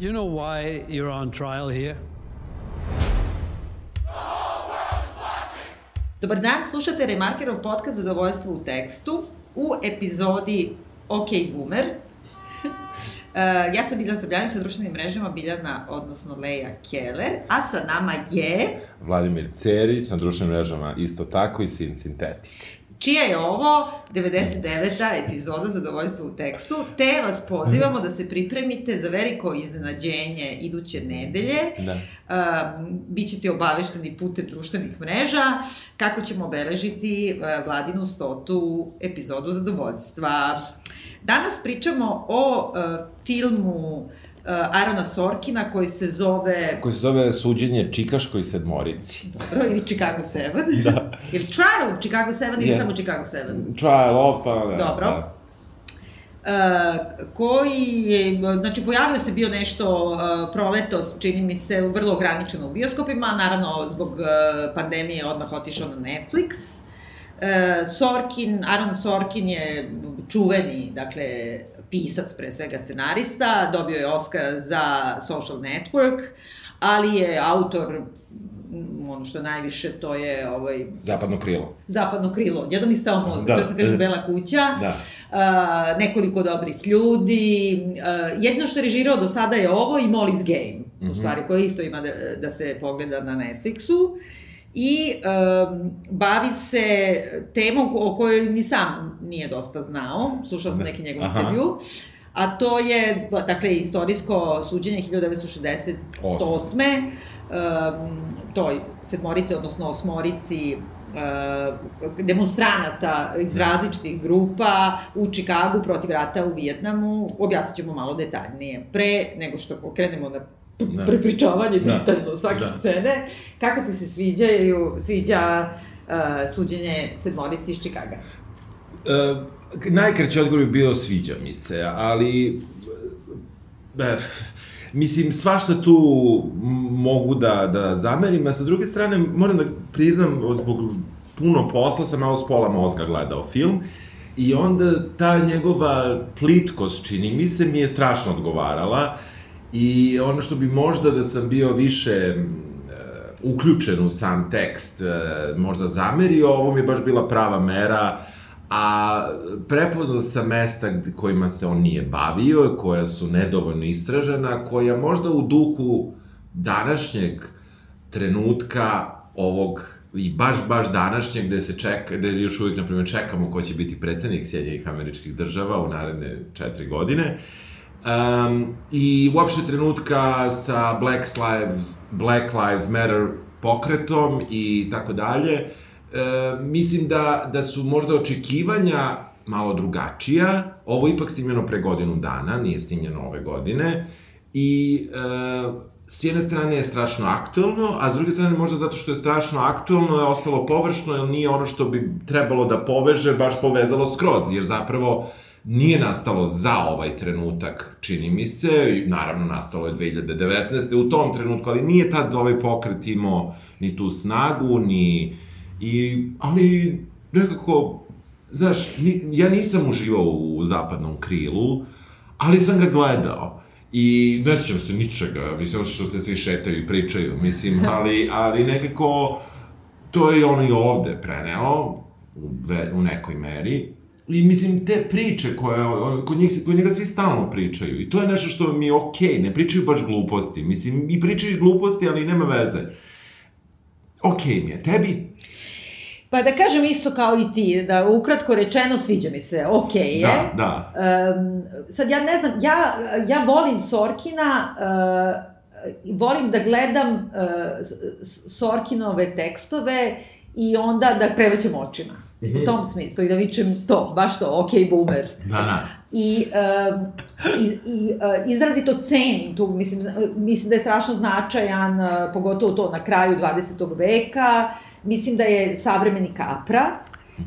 You know why you're on trial here? Dobar dan, slušate Remarkerov podcast Zadovoljstvo u tekstu u epizodi OK Boomer. Uh, ja sam Biljana Srbljanić na društvenim mrežama, Biljana, odnosno Leja Keller, a sa nama je... Vladimir Cerić, na društvenim mrežama isto tako i Sin Sintetik. Čija je ovo 99. epizoda Zadovoljstva u tekstu, te vas pozivamo da se pripremite za veliko iznenađenje iduće nedelje. Da. Uh, Bićete obavešteni putem društvenih mreža kako ćemo obeležiti uh, Vladinu stotu epizodu Zadovoljstva. Danas pričamo o uh, filmu uh, Arona Sorkina koji se zove... Koji se zove Suđenje Čikaškoj sedmorici. Dobro, ili Chicago 7. Da. ili Trial of Chicago 7 ili samo Chicago 7. Trial of, pa da. Dobro. Da. Uh, koji je, znači pojavio se bio nešto uh, proletos, čini mi se, vrlo ograničeno u bioskopima, naravno zbog uh, pandemije odmah otišao na Netflix. Uh, Sorkin, Aaron Sorkin je čuveni, dakle, pisac, pre svega scenarista, dobio je Oscar za Social Network, ali je autor ono što najviše, to je ovaj... Zapadno krilo. Zapadno krilo. Jedno mi stao mozak, Da. to se kaže Bela kuća. Da. Uh, nekoliko dobrih ljudi. Uh, jedino što je režirao do sada je ovo i Molly's Game, mm -hmm. Mhm. u stvari, koje isto ima da, da se pogleda na Netflixu. I um, bavi se temom o kojoj ni sam nije dosta znao, slušao sam neki njegov intervju, a to je, dakle, istorijsko suđenje 1968. Osme. Um, toj sedmorici, odnosno osmorici demonstranata iz Da. različitih grupa u Čikagu protiv rata u Vijetnamu. Objasnit ćemo malo detaljnije. Pre nego što krenemo na Da. prepričavanje Da. detaljno svake Da. scene, kako ti se sviđaju, sviđa uh, suđenje sedmorici iz Čikaga? E, najkraći odgovor bi bio sviđa mi se, ali... E, mislim, svašta tu mogu da, da zamerim, a sa druge strane moram da priznam, zbog puno posla sam malo s pola mozga gledao film, I onda ta njegova plitkost, čini mi se, mi je strašno odgovarala. I ono što bi možda da sam bio više e, uključen u sam tekst, e, možda zamerio, ovo mi je baš bila prava mera, a prepoznao sam mesta kojima se on nije bavio, koja su nedovoljno istražena, koja možda u duhu današnjeg trenutka ovog i baš, baš današnjeg, gde se čeka, gde još uvijek, na primjer, čekamo ko će biti predsednik Sjedinjenih američkih država u naredne četiri godine. Um, I uopšte trenutka sa Black Lives, Black Lives Matter pokretom i tako dalje, mislim da, da su možda očekivanja malo drugačija. Ovo je ipak snimljeno pre godinu dana, nije snimljeno ove godine. I e, s jedne strane je strašno aktuelno, a s druge strane možda zato što je strašno aktuelno je ostalo površno, jer nije ono što bi trebalo da poveže, baš povezalo skroz, jer zapravo nije nastalo za ovaj trenutak, čini mi se, naravno nastalo je 2019. u tom trenutku, ali nije tad ovaj pokret imao ni tu snagu, ni... I, ali nekako, znaš, ni, ja nisam uživao u zapadnom krilu, ali sam ga gledao. I ne sjećam se ničega, mislim, što se svi šetaju i pričaju, mislim, ali, ali nekako to je on i ovde preneo u, ve, u nekoj meri. I mislim, te priče koje, kod, njih, kod njega svi stalno pričaju. I to je nešto što mi je okej, ne pričaju baš gluposti. Mislim, i pričaju gluposti, ali nema veze. Okej mi je, tebi? Pa da kažem isto kao i ti, da ukratko rečeno sviđa mi se, okej je. Da, da. Um, sad ja ne znam, ja, ja volim Sorkina, uh, volim da gledam uh, Sorkinove tekstove i onda da prevećem očima. U tom smislu i da vičem to, baš to, ok, boomer. Da, da. I, um, i, i uh, izrazito cenim tu, mislim, mislim da je strašno značajan, uh, pogotovo to na kraju 20. veka, mislim da je savremeni kapra,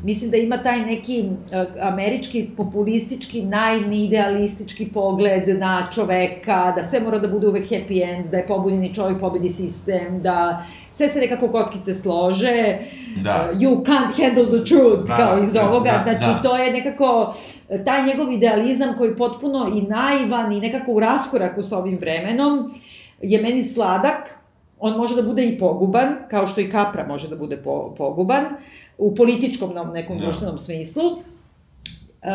Mislim da ima taj neki uh, američki, populistički, najnidealistički pogled na čoveka, da sve mora da bude uvek happy end, da je pobunjeni čovjek pobedi sistem, da sve se nekako kockice slože, Da. uh, you can't handle the truth, Da, kao iz da, ovoga, da, znači da. to je nekako taj njegov idealizam koji je potpuno i naivan i nekako u raskoraku sa ovim vremenom, je meni sladak, on može da bude i poguban, kao što i Kapra može da bude po, poguban, u političkom nekom Da. društvenom smislu. E,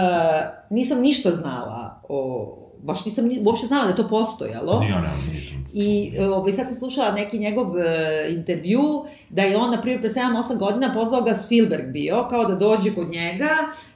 nisam ništa znala o baš nisam ni, uopšte znala da je to postojalo. Ja ne, nisam. I ovaj, sad sam slušala neki njegov e, intervju, da je on, na primjer, pre 7-8 godina pozvao ga Spielberg bio, kao da dođe kod njega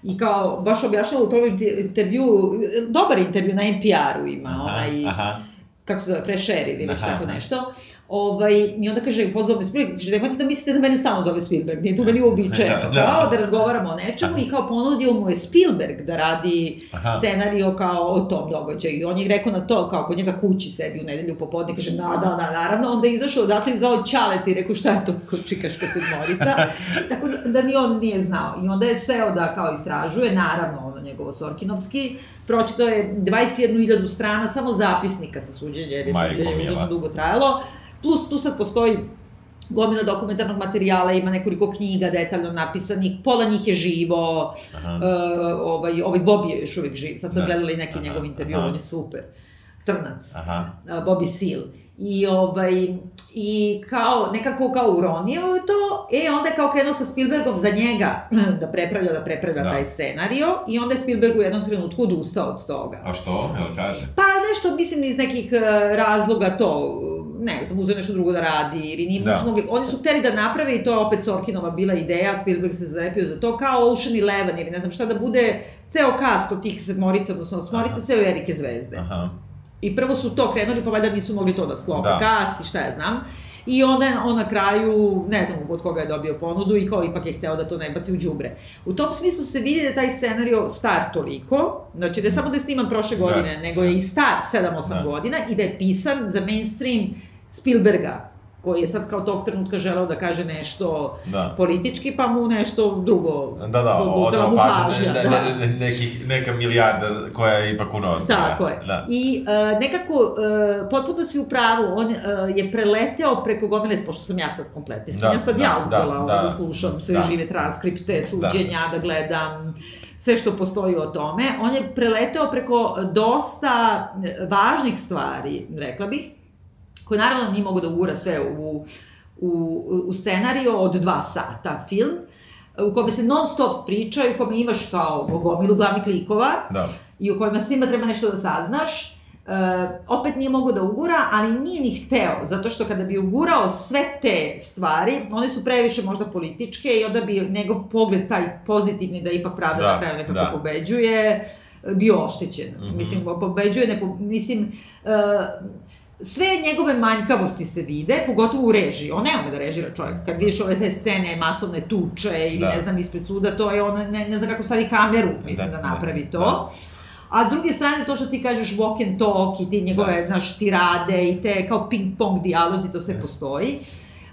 i kao, baš objašnjava u tom intervju, e, dobar intervju na NPR-u ima, onaj, aha. Kako se zove, Air ili već Aha. tako nešto. Ovaj, I onda kaže, pozvao me Spielberg, kaže, nemojte da mislite da mene stalno zove Spielberg, nije to meni uobičajeno, Da, da. kao da razgovaramo o nečemu i kao ponudio mu je Spielberg da radi Aha. scenario kao o tom događaju. I on je rekao na to, kao kod njega kući sedi u nedelju popodne, kaže, da, da, da, naravno, onda je izašao odatle i zvao Ćalet i rekao, šta je to kod čikaška sedmorica, tako da, da ni on nije znao. I onda je seo da kao istražuje, naravno, ono njegovo Sorkinovski, pročito je 21.000 strana samo zapisnika sa suđenja, jer je suđenje užasno dugo trajalo, plus tu sad postoji gomila dokumentarnog materijala, ima nekoliko knjiga detaljno napisanih, pola njih je živo, Aha. uh, ovaj, ovaj Bobby je još uvek živ, sad sam Da. gledala i neki njegov intervju, aha. on je super, crnac, Aha. uh, Bobby Seal. I, ovaj, I kao, nekako kao uronio je to, e, onda je kao krenuo sa Spielbergom za njega da prepravlja, da prepravlja Da. taj scenario i onda je Spielberg u jednom trenutku odustao od toga. A što? Jel kaže? Pa nešto, mislim, iz nekih uh, razloga to, ne znam, uzeo nešto drugo da radi, ili nije, Da. mogli, oni su hteli da naprave i to je opet Sorkinova bila ideja, Spielberg se zarepio za to, kao Ocean Eleven ili ne znam šta da bude ceo kast od tih sedmorica, odnosno osmorica, sve velike zvezde. Aha. I prvo su to krenuli, pa valjda nisu mogli to da sklope, Da. kast i šta ja znam. I onda on na kraju, ne znam od koga je dobio ponudu i kao ipak je hteo da to ne baci u đubre. U tom smislu se vidi da taj scenario star toliko, znači da je samo da je sniman prošle Da. godine, nego je i star 7-8 Da. godina i da je pisan za mainstream Spielberga, koji je sad kao tog trenutka želeo da kaže nešto Da. politički, pa mu nešto drugo Da, da, odmah mu pažnja, ne, da. ne, ne, nekih, neka milijarda koja je ipak unosila. Tako je. Da. I uh, nekako, uh, potpuno si u pravu, on uh, je preleteo preko gomile, pošto sam ja sad kompletistkinja, Da, sad da, ja da, uzela da, da. da slušam sve Da. žive transkripte, suđenja, da. gledam sve što postoji o tome. On je preleteo preko dosta važnih stvari, rekla bih, koje naravno nije mogo da ugura sve u, u, u scenario od dva sata film, u kome se non stop priča i u kome imaš kao gomilu glavnih likova, Da. i u kojima svima treba nešto da saznaš, e, opet nije mogo da ugura, ali nije ni hteo, zato što kada bi ugurao sve te stvari, one su previše možda političke i onda bi njegov pogled taj pozitivni da ipak pravda Da, na kraju nekako da. pobeđuje, bio oštećen. Mhm. Mislim, pobeđuje, ne, po, mislim, e, sve njegove manjkavosti se vide, pogotovo u režiji. On ne ume da režira čovjek. Kad vidiš ove sve scene, masovne tuče ili Da. ne znam, ispred suda, to je on, ne, ne znam kako stavi kameru, mislim, da, Da, da, napravi to. da. A s druge strane, to što ti kažeš walk and talk i ti njegove, Da. znaš, tirade i te kao ping-pong dijalozi, to sve postoji.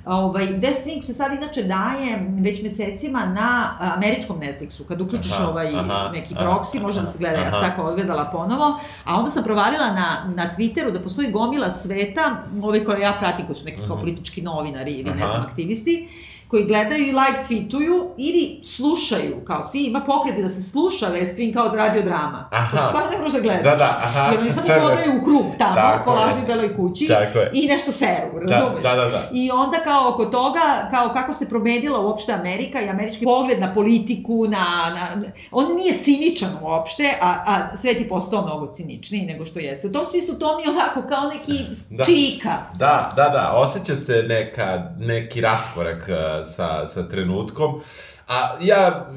Ovaj, Death Wing se sad inače daje već mesecima na američkom Netflixu. Kad uključiš Aha, ovaj aha, neki aha, proxy, može da se gleda, ja sam aha. tako odgledala ponovo. A onda sam provalila na, na Twitteru da postoji gomila sveta, ove koje ja pratim, koji su neki kao Mhm. politički novinari ili ne Aha. znam, aktivisti, koji gledaju i live tweetuju ili slušaju, kao svi, ima pokreti da se sluša West kao radiodrama. Aha. Pošto stvarno ne možeš da gledaš. Da, da, aha. Jer oni samo hodaju u krug tamo, Tako po je. lažnoj beloj kući Tako je. i nešto seru, Da, razumeš? da, da, da. I onda kao oko toga, kao kako se promenila uopšte Amerika i američki pogled na politiku, na, na on nije ciničan uopšte, a, a svet je postao mnogo ciničniji nego što jeste. U tom smislu to mi je onako kao neki Da. čika. Da, da, da, osjeća se neka, neki raskorak sa, sa trenutkom. A ja,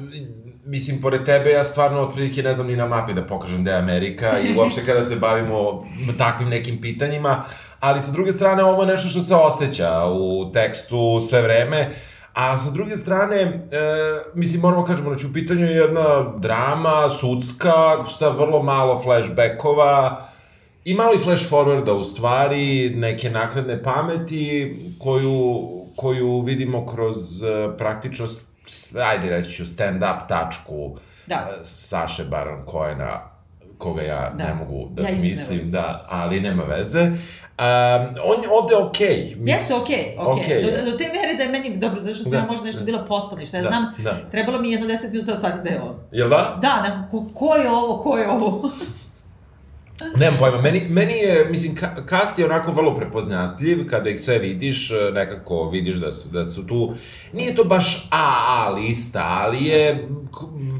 mislim, pored tebe, ja stvarno otprilike ne znam ni na mapi da pokažem da je Amerika i uopšte kada se bavimo takvim nekim pitanjima, ali sa druge strane ovo je nešto što se osjeća u tekstu sve vreme, A sa druge strane, e, mislim, moramo kažemo, znači, u pitanju je jedna drama, sudska, sa vrlo malo flashbackova, I malo i flash forwarda u stvari, neke naknadne pameti koju, koju vidimo kroz e, praktičnost s- ajde reći ću, stand-up tačku Da. e, Saše Baron Cohena, koga ja Da. ne mogu da Ja smislim, da, ali nema veze. Um, on je ovde okej. Okay. Jeste, okej, okej. Okej. Do, do te mere da je meni, dobro, zašto sam Da. ja možda nešto bila pospani, šta ja Da, znam, da. trebalo mi jedno deset minuta da shvatim da je on. Jel da? Da, na, ko, ko je ovo, ko je ovo? Nemam pojma, meni, meni je, mislim, cast je onako vrlo prepoznatljiv, kada ih sve vidiš, e, nekako vidiš da su, da su tu, nije to baš AA lista, ali je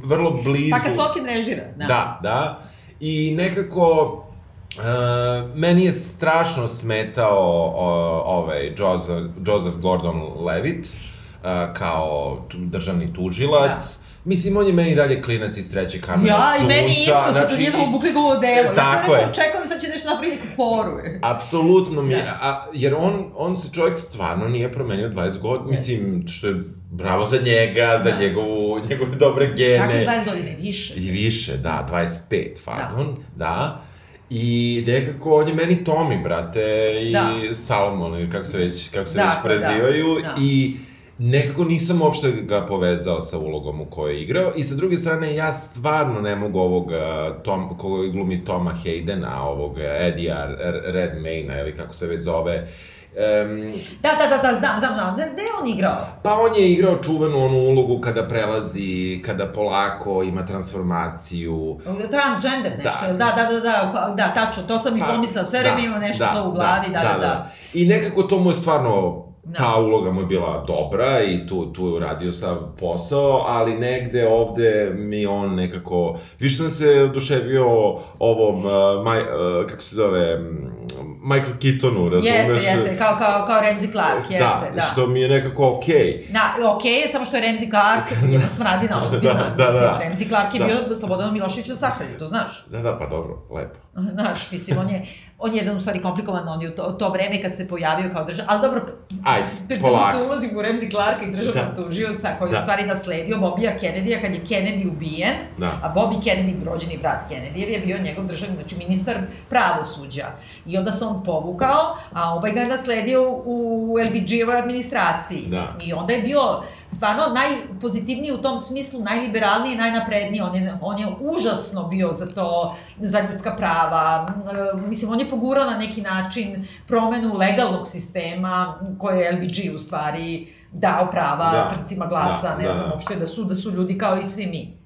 vrlo blizu. Pa kad Sokin režira, da. Da, da. I nekako, Uh, meni je strašno smetao uh, ovaj Joseph, Joseph Gordon-Levitt uh, kao državni tužilac. Mislim, on je meni dalje klinac iz treće kamere Ja, i meni isto, sad znači, odjednom obukli ga u odelo. Ja Tako sam je. rekao, očekujem sad će nešto napraviti foru. Apsolutno mi je, Da. a, jer on, on se čovjek stvarno nije promenio 20 godina, mislim, što je bravo za njega, za Da. njegovu, njegove dobre gene. Kako je 20 godine, više. I više, da, 25 fazon, da. da. I nekako, on je meni Tomi, brate, i Da. Salomon, ili kako se već, kako se Da, već prezivaju, da, da. i nekako nisam uopšte ga povezao sa ulogom u kojoj je igrao, i sa druge strane, ja stvarno ne mogu ovog, uh, Tom, koga glumi Toma Haydena, ovog Edija Redmayna, ili kako se već zove, Um, Da, da, da, da, znam, znam, znam. Gde je on igrao? Pa on je igrao čuvenu onu ulogu kada prelazi, kada polako ima transformaciju. Transgender nešto, Da. da, da, da, da, da, da tačno, to sam i Pa, pomislila, sve vreme ima nešto to u glavi, da, da, da. I nekako to mu je stvarno, Da. ta uloga mu je bila dobra i tu, tu je uradio sav posao, ali negde ovde mi on nekako, više sam se oduševio ovom, uh, maj, uh, kako se zove, Michael Keatonu, razumeš? Jeste, jeste, kao, kao, kao Ramsey Clark, jeste, da. da, što mi je nekako okej. Da, okej je, samo što je Ramsey Clark jedna smradina ozbiljna. Da, da, Mislim, da. Ramsey Clark je Da. bio Slobodan Milošević na sahrani, to znaš. Da, da, pa dobro, lepo. Znaš, mislim, on je, on je jedan u stvari komplikovan, on je u to, to vreme kad se pojavio kao držav... Ali dobro, Ajde, da- polako. Da ulazim u Ramsey Clarka i državnog Da. tužioca koji Da. u stvari nasledio Bobija Kennedy-a kad je Kennedy ubijen, Da. a Bobby Kennedy, rođeni brat Kennedy, je bio njegov državni, znači ministar pravosuđa. I onda se on povukao, a ovaj ga je nasledio u LBG-ovoj administraciji. Da. I onda je bio stvarno najpozitivniji u tom smislu, najliberalniji i najnapredniji. On je, on je užasno bio za to, za ljudska prava. E, Mislim, on je pogurao na neki način promenu legalnog sistema koje je LBG u stvari dao prava Da. crncima glasa, Da, ne da. znam uopšte da su, da su ljudi kao i svi mi.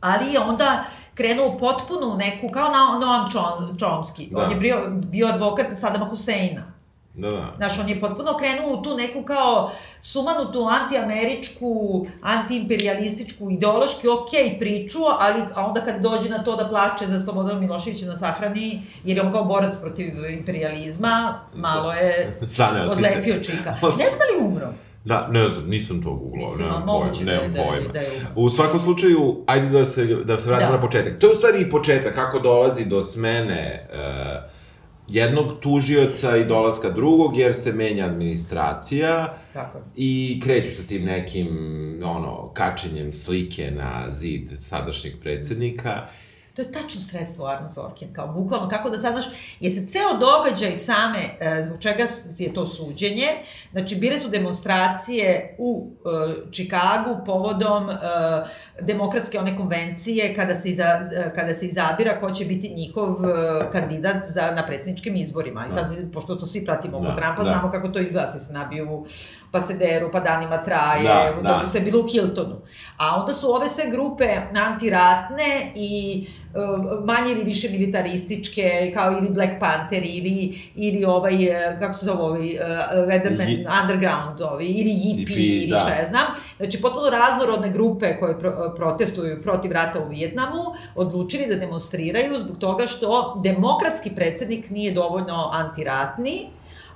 Ali je onda krenuo potpuno u neku, kao na, Noam Chom, Chomsky. Da. On je bio, bio advokat Sadama Huseina. Da, da. Znaš, on je potpuno krenuo u tu neku kao sumanutu antiameričku, antiimperialističku, ideološki okej priču, ali a onda kad dođe na to da plače za Slobodan Miloševića na sahrani, jer je on kao borac protiv imperializma, malo je odlepio čika. Ne znam da li umro. Da, ne znam, nisam to googlao, Mislim, nemam pojma, da nemam da pojma. da je. U svakom slučaju, ajde da se, da se vratimo Da. na početak. To je u stvari i početak, kako dolazi do smene uh, jednog tužioca i dolaska drugog, jer se menja administracija Tako i kreću sa tim nekim, ono, kačenjem slike na zid sadašnjeg predsednika. To je tačno sredstvo Arno Sorkin, kao bukvalno kako da saznaš, je se ceo događaj same, e, zbog čega je to suđenje, znači bile su demonstracije u e, Čikagu povodom e, demokratske one konvencije kada se, iza, kada se izabira ko će biti njihov kandidat za, na predsjedničkim izborima. I sad, pošto to svi pratimo oko Da, Trumpa, da. znamo kako to izgleda, svi se nabiju pa se deru, pa danima traje, Da, da. dobro, je bilo u Hiltonu. A onda su ove sve grupe antiratne i e, manje ili više militarističke, kao ili Black Panther, ili, ili ovaj, e, kako se zove ovaj, e, Weatherman, Yi- Underground, ovi, ili Yipi, ili da. šta ja znam. Znači, potpuno raznorodne grupe koje pro, protestuju protiv rata u Vijetnamu, odlučili da demonstriraju zbog toga što demokratski predsednik nije dovoljno antiratni,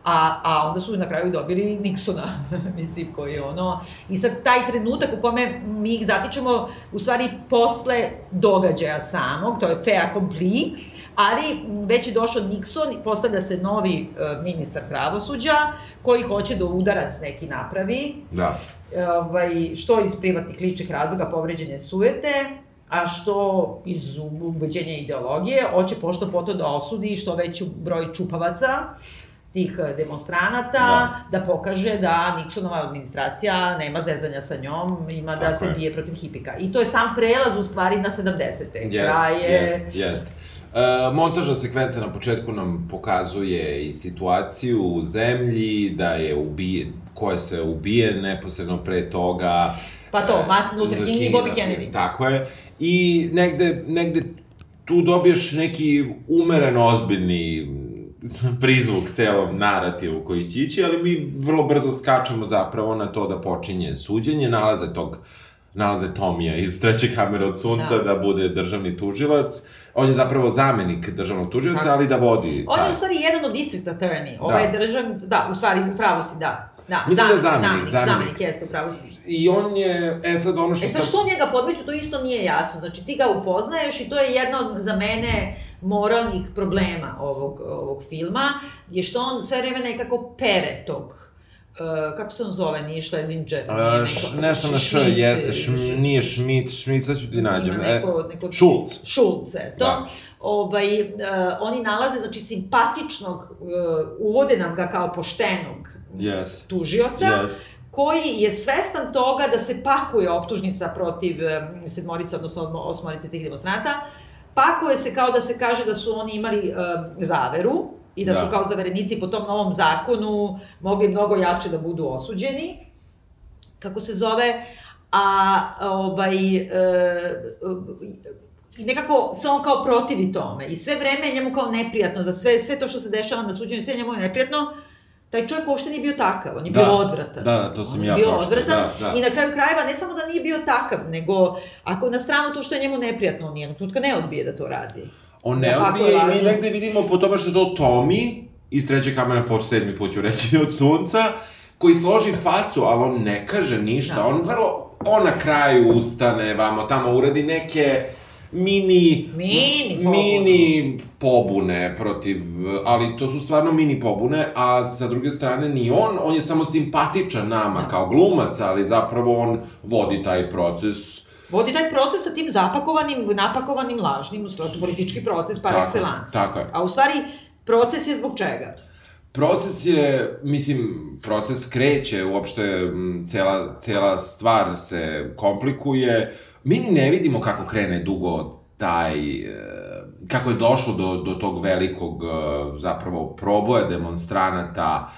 A, a onda su na kraju dobili Nixona, mislim, koji je ono... I sad taj trenutak u kome mi ih zatičemo, u stvari, posle događaja samog, to je fait accompli, ali već je došao Nixon i postavlja se novi e, ministar pravosuđa, koji hoće da udarac neki napravi, Da. e, ovaj, što iz privatnih ličnih razloga povređene sujete, a što iz ubeđenja ideologije, hoće pošto poto da osudi što veći broj čupavaca, tih demonstranata, da. da pokaže da Nixonova administracija nema zezanja sa njom, ima da Tako se je. bije protiv hipika. I to je sam prelaz u stvari na 70. Jest, Kraj je... jest, jest. E, montažna sekvenca na početku nam pokazuje i situaciju u zemlji, da je ubije, ko je se ubije neposredno pre toga. Pa to, Martin Luther King i Bobby Kennedy. Tako je. I negde, negde tu dobiješ neki umeren, ozbiljni prizvuk celom narativu koji će ići, ali mi vrlo brzo skačemo zapravo na to da počinje suđenje, nalaze tog nalaze Tomija iz treće kamere od sunca da. da bude državni tužilac. On je zapravo zamenik državnog tužioca, ali da vodi... On je u stvari jedan od district attorney. Ovaj da. držav... Da, u stvari, u pravu si, da. Da, Mislim zamenik, da je zamenik, zamenik, zamenik, zamenik jeste, upravo si. I on je, e sad ono što... E sad, što njega podmeću, to isto nije jasno. Znači, ti ga upoznaješ i to je jedno od, za mene, moralnih problema ovog, ovog filma, je što on sve vreme nekako pere tog Uh, kako se on zove, nije Šlezinđer, nije neko... nešto na š, jeste, š, nije Šmit, Šmit, sad ću ti nađem. Ima neko, e, neko... Šulc. Šulc, eto. Da. Ovaj, uh, oni nalaze, znači, simpatičnog, uh, uvode nam ga kao poštenog yes. tužioca, yes. koji je svestan toga da se pakuje optužnica protiv sedmorice, odnosno osmorice tih demonstrata, pakuje se kao da se kaže da su oni imali uh, zaveru i da, da. su kao zaverenici po tom novom zakonu mogli mnogo jače da budu osuđeni, kako se zove, a ovaj, e, nekako se on kao protivi tome i sve vreme je njemu kao neprijatno za sve, sve to što se dešava na suđenju, sve njemu je neprijatno, taj čovjek uopšte nije bio takav, on je bio da, odvratan. Da, to sam on ja bio odvratan da, da. i na kraju krajeva ne samo da nije bio takav, nego ako na stranu to što je njemu neprijatno, on nijednog trenutka ne odbije da to radi. On ne da, odbije i mi negde vidimo po tome što je to Tommy, iz treće kamere po sedmi put ću reći od sunca, koji složi facu, ali on ne kaže ništa, da. on vrlo, on na kraju ustane, vamo tamo uradi neke mini, mini, pobune. mini pobune protiv, ali to su stvarno mini pobune, a sa druge strane ni on, on je samo simpatičan nama da. kao glumac, ali zapravo on vodi taj proces vodi taj proces sa tim zapakovanim, napakovanim lažnim, politički proces par tako, excellence. Tako je. A u stvari, proces je zbog čega? Proces je, mislim, proces kreće, uopšte cela, cela stvar se komplikuje, mi ni ne vidimo kako krene dugo taj, e, kako je došlo do, do tog velikog, e, zapravo, proboja demonstranata,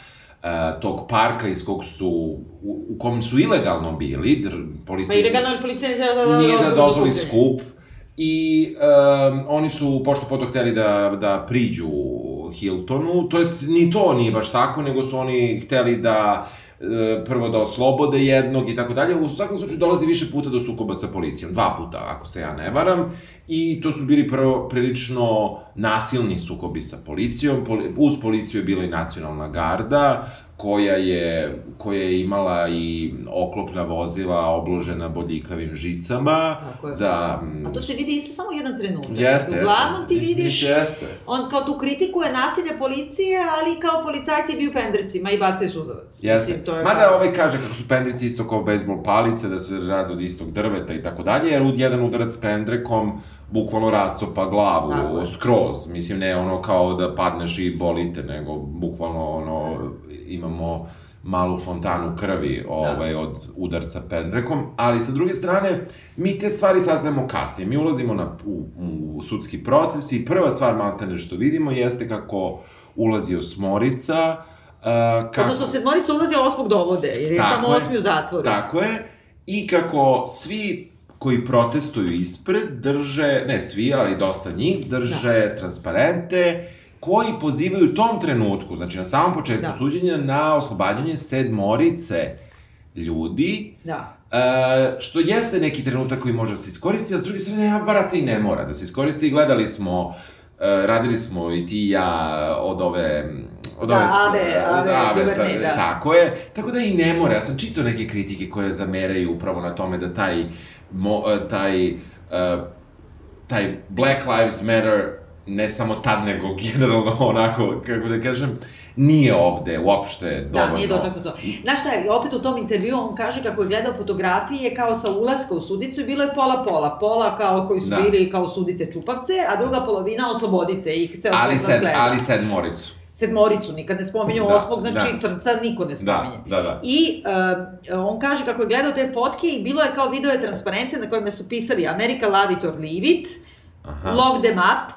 e, tog parka iz kog su, u, u kom su ilegalno bili, dr, policija... Pa ilegalno, policija nije da, da, nije da dozvoli skup, i um, oni su pošto poto hteli da, da priđu Hiltonu, to jest ni to nije baš tako, nego su oni hteli da E, prvo da oslobode jednog i tako dalje. U svakom slučaju dolazi više puta do sukoba sa policijom. Dva puta, ako se ja ne varam. I to su bili prvo prilično nasilni sukobi sa policijom. Poli, uz policiju je bila i nacionalna garda, koja je, koja je imala i oklopna vozila obložena bodljikavim žicama. Tako je. Za, A to se vidi isto samo jedan trenutak. Jeste, Uglavnom ti vidiš, jeste. on kao tu kritikuje nasilje policije, ali kao policajci biju pendrecima i bacaju suzavac. Jeste. Mislim, to je Mada kao... ovaj kaže kako su pendrici isto kao bejsbol palice, da se rade od istog drveta i tako dalje, jer jedan udarac pendrekom bukvalno rastopa glavu Tako skroz. Mislim, ne ono kao da padneš i bolite, nego bukvalno ono, imamo malu fontanu krvi ovaj, da. od udarca pendrekom, ali sa druge strane, mi te stvari saznamo kasnije. Mi ulazimo na, u, u sudski proces i prva stvar maltene što vidimo jeste kako ulazi osmorica, Uh, kako... Odnosno, sedmorica ulazi, a osmog dovode, jer je tako samo osmi u zatvoru. Tako je. I kako svi koji protestuju ispred drže, ne svi, ali dosta njih, drže da. transparente koji pozivaju u tom trenutku, znači na samom početku da. suđenja, na oslobađanje sedmorice ljudi, da. E, što jeste neki trenutak koji može da se iskoristi, a s druge strane, ja, barate i ne mora da se iskoristi. Gledali smo, e, radili smo i ti i ja od ove od da, ove, ave, ave, ave, ave, da. Tako je. Tako da i ne mora. Ja sam čitao neke kritike koje zameraju upravo na tome da taj mo, e, taj, uh, taj Black Lives Matter ne samo tad, nego generalno onako, kako da kažem, nije ovde uopšte dovoljno. Da, nije dotaknuto to. Znaš šta, opet u tom intervju on kaže kako je gledao fotografije kao sa ulaska u sudicu i bilo je pola-pola. Pola kao koji su da. bili kao sudite čupavce, a druga polovina oslobodite ih, ceo ali sed, Ali sedmoricu. sedmoricu, nikad ne spominju Da, osmog, znači da. crnca niko ne spominje. Da, da, da. I uh, on kaže kako je gledao te fotke i bilo je kao video je transparente na kojima su pisali America love it or leave it, Aha. lock them up,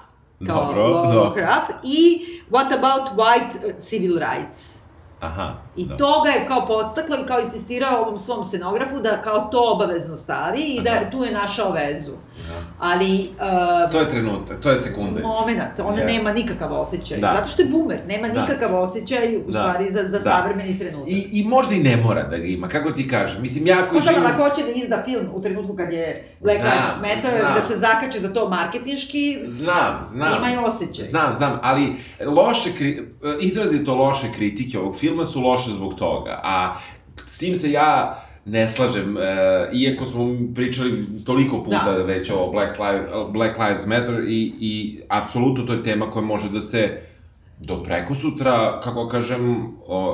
kao Dobro, lock, da. up, i what about white uh, civil rights. Aha. I da. to ga je kao podstaklo i kao insistirao ovom svom scenografu da kao to obavezno stavi i da Aha. tu je našao vezu. Da. Ali, uh, To je trenutak, to je sekunda. moment, ona Yes. nema nikakav osjećaj. Da. Zato što je boomer, nema Da. nikakav osjećaj u Da. stvari za, za Da. savremeni trenutak. I, I možda i ne mora da ga ima, kako ti kažem. Mislim, ja koji živim... ako hoće da izda film u trenutku kad je Black Lives Matter, da se zakače za to marketinški, Znam, znam. Imaju osjećaj. Znam, znam, ali loše, kri- izrazito loše kritike ovog filma su loše zbog toga, a s tim se ja ne slažem, e, iako smo pričali toliko puta Da. već o Black, Lives, Black Lives Matter i, i apsolutno to je tema koja može da se do preko sutra, kako kažem,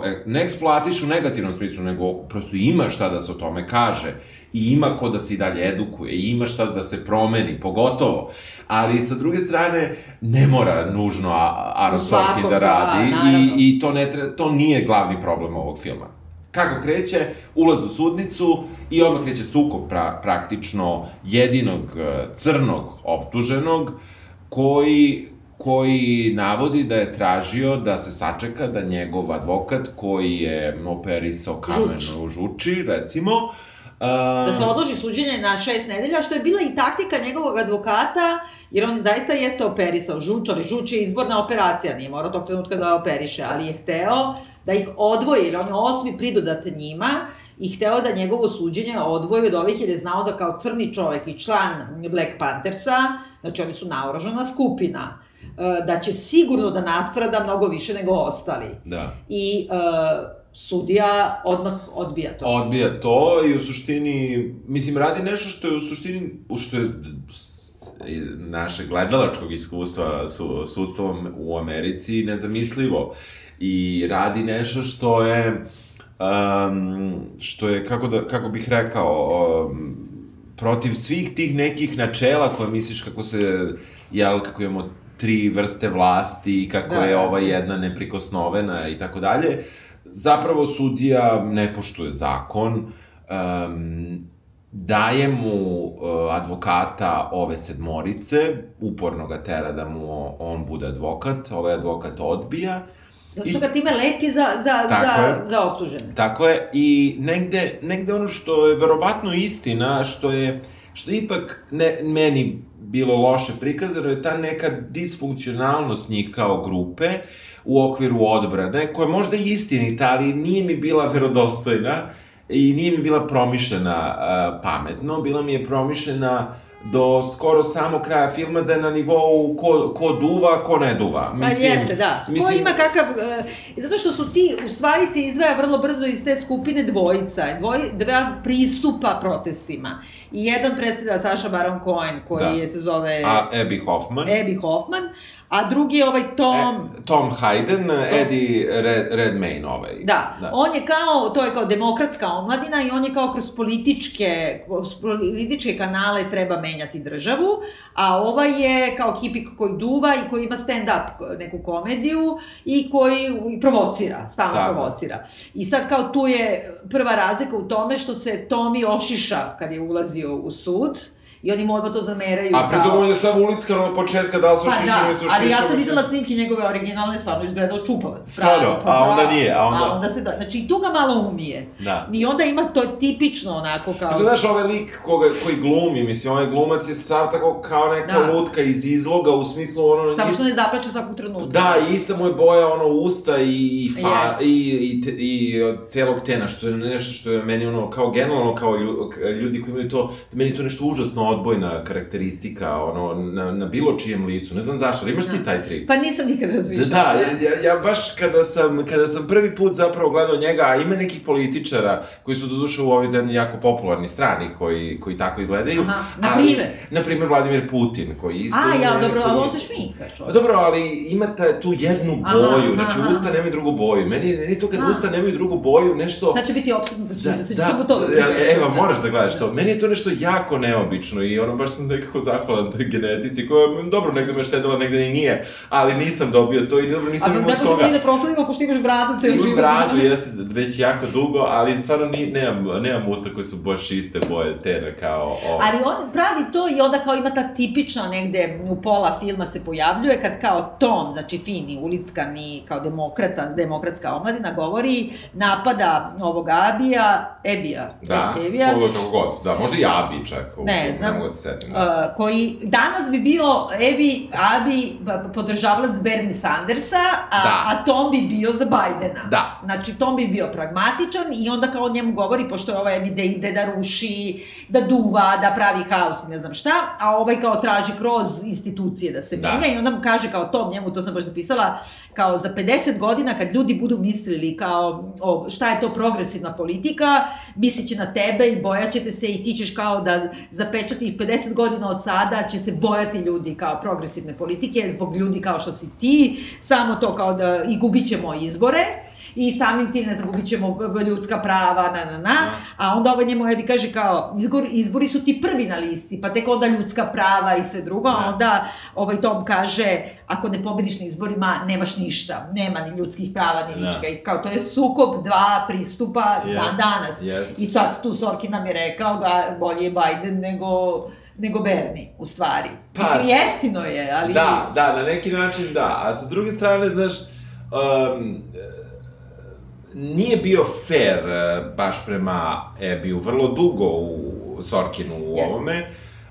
e, ne eksploatiš u negativnom smislu, nego prosto ima šta da se o tome kaže i ima ko da se i dalje edukuje i ima šta da se promeni, pogotovo. Ali sa druge strane, ne mora nužno A- Aaron Svakog, Sorkin da da, radi naravno. i, i to, ne tre, to nije glavni problem ovog filma. Kako kreće, ulaz u sudnicu i odmah kreće sukob pra, praktično jedinog e, crnog optuženog koji koji navodi da je tražio da se sačeka da njegov advokat koji je operisao kameno u žuči, recimo, a, da se odloži suđenje na šest nedelja, što je bila i taktika njegovog advokata, jer on zaista jeste operisao žuč, ali žuč je izborna operacija, nije morao tog trenutka da operiše, ali je hteo da ih odvoji, jer on je osmi pridodat njima, i hteo da njegovo suđenje odvoji od ovih, jer je znao da kao crni čovek i član Black Panthersa, znači oni su naoružana skupina, da će sigurno da nastrada mnogo više nego ostali. Da. I e, sudija odmah odbija to. Odbija to i u suštini, mislim, radi nešto što je u suštini, što je naše gledalačkog iskustva su sudstvom u Americi nezamislivo. I radi nešto što je, um, što je, kako, da, kako bih rekao, um, protiv svih tih nekih načela koje misliš kako se, jel, kako imamo tri vrste vlasti, kako Da, je da. ova jedna neprikosnovena i tako dalje, zapravo sudija ne poštuje zakon, um, daje mu uh, advokata ove sedmorice, uporno ga tera da mu on bude advokat, ovaj advokat odbija, Zato što ga time lepi za, za, za, je. za optužene. Tako je, i negde, negde ono što je verovatno istina, što je, što je ipak ne, meni bilo loše prikazano, je ta neka disfunkcionalnost njih kao grupe u okviru odbrane, koja je možda istinita, ali nije mi bila verodostojna i nije mi bila promišljena uh, pametno, bila mi je promišljena do skoro samog kraja filma da je na nivou ko, ko duva, ko ne duva. Pa jeste, da. Ko mislim- ima kakav... e, zato što su ti, u stvari se izdvaja vrlo brzo iz te skupine dvojica, dvoj, dva pristupa protestima. I jedan predstavlja Saša Baron Cohen, koji Da. je, se zove A Abby Hoffman. Abby Hoffman, a drugi je ovaj Tom... E, Tom Hayden, Eddie Red, Redmayne ovaj. Da, da, on je kao, to je kao demokratska omladina i on je kao kroz političke, kroz političke kanale treba menjati državu, a ova je kao kipik koji duva i koji ima stand-up neku komediju i koji i provocira, stalno Tako. provocira. I sad kao tu je prva razlika u tome što se Tomi ošiša kad je ulazio u sud i oni mu odmah to zameraju A pritom on je samo ulickano od početka da su Pa da, su ali ja sam videla snimke njegove originalne, stvarno izgledao čupavac. Stvarno? Pa A onda nije, a onda- A onda se da, znači i tu ga malo umije. Da. I onda ima to tipično onako kao... A to znaš, ovaj lik koga, koji glumi, mislim, ovaj glumac je sav tako kao neka Da. lutka iz izloga, u smislu ono... Samo što ne zaplače svakog trenutka. Da, i ista mu je boja, ono, usta i, i, fa, Yes. i, i, te- i od celog tena, što je nešto što je meni, ono, kao generalno, kao ljudi koji imaju to, meni to nešto užasno odbojna karakteristika, ono, na, na bilo čijem licu, ne znam zašto, imaš ti taj trik? Pa nisam nikad Da, razmišljala. da, ja, ja, ja baš kada sam, kada sam prvi put zapravo gledao njega, a ima nekih političara koji su doduše u ovoj zemlji jako popularni strani, koji, koji tako izgledaju. Aha, na primer? Na primer Vladimir Putin, koji isto... A, ja, dobro, ali on se šminka, Pa čovjek. dobro, ali ima ta, tu jednu Aha, boju, znači aha. usta nemaju drugu boju. Meni, meni to kad A. usta nemaju drugu boju, nešto... Sad će biti opsedno, Da, da, sad ću da, samo to da e, primećujem. evo, moraš da gledaš to. Meni je to nešto jako neobično strašno i ono, baš sam nekako zahvalan toj genetici koja, dobro, negde me štedila, negde i nije, ali nisam dobio to i dobro, nisam imao Ali od koga. možemo i da proslavimo, pošto imaš bradu Imam život. bradu, jeste, već jako dugo, ali stvarno ni, nemam, nemam usta koje su baš iste boje, te na kao... O... Ali on pravi to i onda kao ima ta tipična negde u pola filma se pojavljuje kad kao Tom, znači fini, ulickani, kao demokrata, demokratska omladina, govori, napada ovog Abija, Ebija, Da, Ebija, koga kako god, da, možda i Abi čak. Ne znam. Ne mogu da se setim, da. Uh, koji danas bi bio Ebi, Abi, p- podržavalac Bernie Sandersa, a, Da. a Tom bi bio za Bajdena. Da. Znači, Tom bi bio pragmatičan i onda kao njemu govori, pošto je ovaj Ebi da ide da ruši, da duva, da pravi haos i ne znam šta, a ovaj kao traži kroz institucije da se Da. menja i onda mu kaže kao Tom, njemu, to sam baš zapisala, kao za 50 godina kad ljudi budu mislili kao o, šta je to progresivna politika, misliće na tebe i bojaćete se i ti ćeš kao da zapečati 50 godina od sada će se bojati ljudi kao progresivne politike zbog ljudi kao što si ti, samo to kao da i gubit ćemo izbore i samim tim, ne znam, gubit ćemo b- b- ljudska prava, na, na, na, a onda ovaj njemu Ebi kaže kao, izgor, izbori su ti prvi na listi, pa tek onda ljudska prava i sve drugo, a Da. onda ovaj Tom kaže, ako ne pobediš na izborima, nemaš ništa, nema ni ljudskih prava, ni Da. ničega, i kao to je sukob dva pristupa Jest, dan danas. jest. I sad tu Sorkin nam je rekao da bolje je Biden nego nego Bernie, u stvari. Pa- Mislim, jeftino je, ali... Da, da, na neki način da. A sa druge strane, znaš, um, nije bio fair eh, baš prema Ebiju, vrlo dugo u Sorkinu u Jeste. ovome,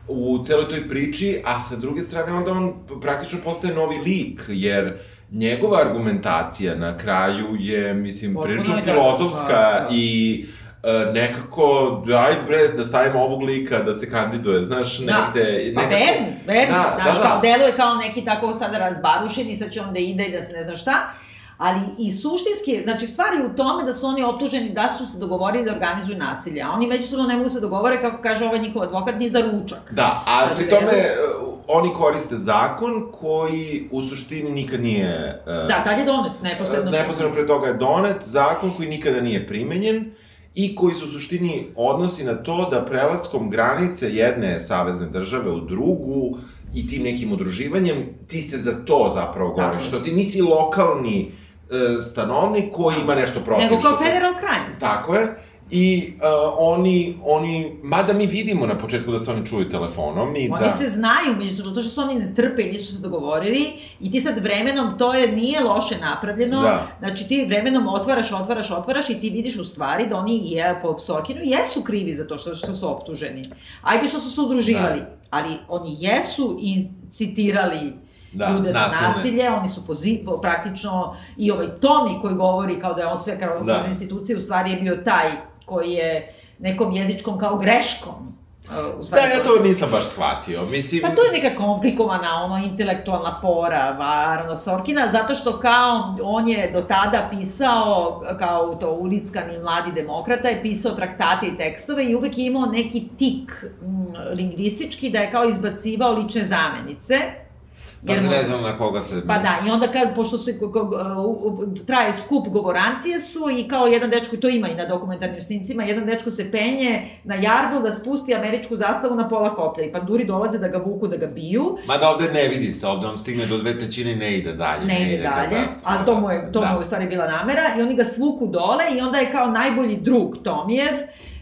u celoj toj priči, a sa druge strane onda on praktično postaje novi lik, jer njegova argumentacija na kraju je, mislim, prilično filozofska da. i e, nekako, daj bre, da stavimo ovog lika da se kandiduje, znaš, Da. negde... Pa nekako... Bernie, Bernie, Da, znaš, da, kao da. deluje kao neki tako sada razbarušen i sad će on da ide i da se ne zna šta, ali i suštinski, znači stvar je u tome da su oni optuženi da su se dogovorili da organizuju nasilje, a oni međusobno ne mogu se dogovore, kako kaže ovaj njihov advokat, ni za ručak. Da, a Znači, pri tome e, oni koriste zakon koji u suštini nikad nije... e, Da, tad je donet, neposredno. Neposredno pre toga je donet zakon koji nikada nije primenjen i koji se u suštini odnosi na to da prelaskom granice jedne savezne države u drugu i tim nekim udruživanjem, ti se za to zapravo goriš. je. Što ti nisi lokalni e, stanovnik koji ima nešto protiv. Nego kao federal crime. Tako je. I uh, oni, oni, mada mi vidimo na početku da se oni čuju telefonom i Oni da... se znaju međusobno, to što se oni ne trpe i nisu se dogovorili i ti sad vremenom, to je, nije loše napravljeno, Da. znači ti vremenom otvaraš, otvaraš, otvaraš i ti vidiš u stvari da oni je, po Sorkinu jesu krivi za to što, što su optuženi. Ajde što su se udruživali, ali oni jesu incitirali Da, ljude na nasilje, oni su pozi, po- praktično, i ovaj Tomi koji govori kao da je on sve kao Da. institucije, u stvari je bio taj koji je nekom jezičkom kao greškom uh, Da, ja to nisam baš shvatio. Mislim... Pa to je neka komplikovana, ono, intelektualna fora Arona Sorkina, zato što kao on je do tada pisao, kao to ulickani mladi demokrata, je pisao traktate i tekstove i uvek je imao neki tik mm, lingvistički da je kao izbacivao lične zamenice. Pa se ne znam na koga se... Pa da, i onda kad, pošto su, traje skup govorancije su i kao jedan dečko, to ima i na dokumentarnim snimcima, jedan dečko se penje na jarbu da spusti američku zastavu na pola koplja i panduri dolaze da ga vuku, da ga biju, Mada ovde ne vidi se, ovde on stigne do dve trećine i ne ide dalje. ne ide ka dalje, a to mu je, to da. mu je u stvari bila namera i oni ga svuku dole i onda je kao najbolji drug Tomijev,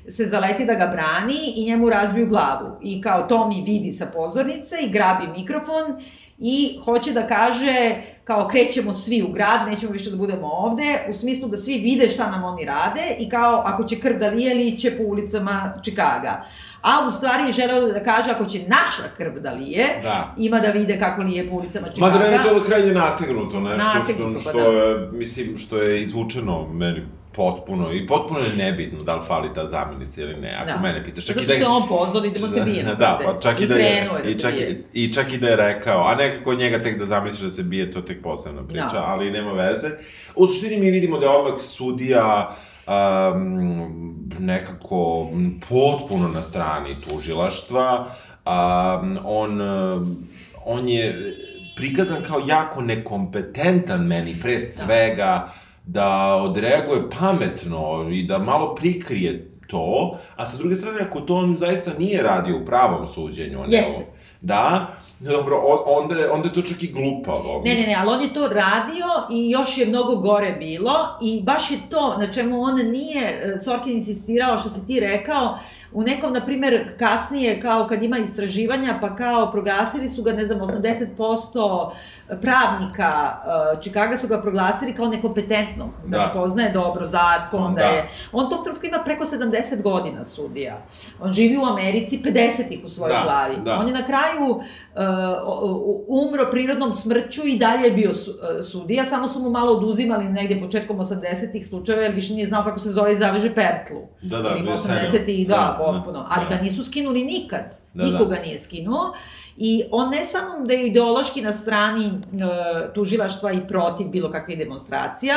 se zaleti da ga brani i njemu razbiju glavu. I kao Tomi vidi sa pozornice i grabi mikrofon i hoće da kaže kao krećemo svi u grad, nećemo više da budemo ovde, u smislu da svi vide šta nam oni rade i kao ako će krv da lije, liće po ulicama Čikaga. A u stvari je želeo da kaže ako će naša krv da lije, Da. ima da vide kako lije po ulicama Čikaga. Mada meni je to krajnje nategnuto, nešto Nategnuto, što, pa što da. je, mislim, što je izvučeno meni potpuno, i potpuno je nebitno da li fali ta zamenica ili ne, ako Da. mene pitaš. Čak Zato i da što je on pozvao da idemo se bijemo. Da, pa čak i, da je, da i čak, bije. i, i čak i da je rekao, a nekako njega tek da zamisliš da se bije, to tek posebna priča, Da. ali nema veze. U suštini mi vidimo da je odmah sudija um, nekako potpuno na strani tužilaštva, um, on, on je prikazan kao jako nekompetentan meni, pre svega, da odreaguje pametno i da malo prikrije to, a sa druge strane, ako to on zaista nije radio u pravom suđenju, on Jeste. je, da, dobro, on, onda, je- onda je to čak i glupavo. Ne, ne, ne, ali on je to radio i još je mnogo gore bilo i baš je to na čemu on nije, e, Sorkin insistirao, što si ti rekao, u nekom, na primer, kasnije, kao kad ima istraživanja, pa kao proglasili su ga, ne znam, 80% pravnika uh, Čikaga su ga proglasili kao nekompetentnog, da, Da. ne poznaje dobro zakon, da, Da. je... On tog trenutka ima preko 70 godina sudija. On živi u Americi 50-ih u svojoj Da, glavi. da. On je na kraju uh, umro prirodnom smrću i dalje je bio su, uh, sudija, samo su mu malo oduzimali negde početkom 80-ih slučajeva, jer više nije znao kako se zove i zaveže pertlu. Da, da, bio je 80 i da, Da, potpuno. da, Ali da. ga nisu skinuli nikad. Da, da. ga nije skinuo. I on ne samo da je ideološki na strani e, tužilaštva i protiv bilo kakvih demonstracija,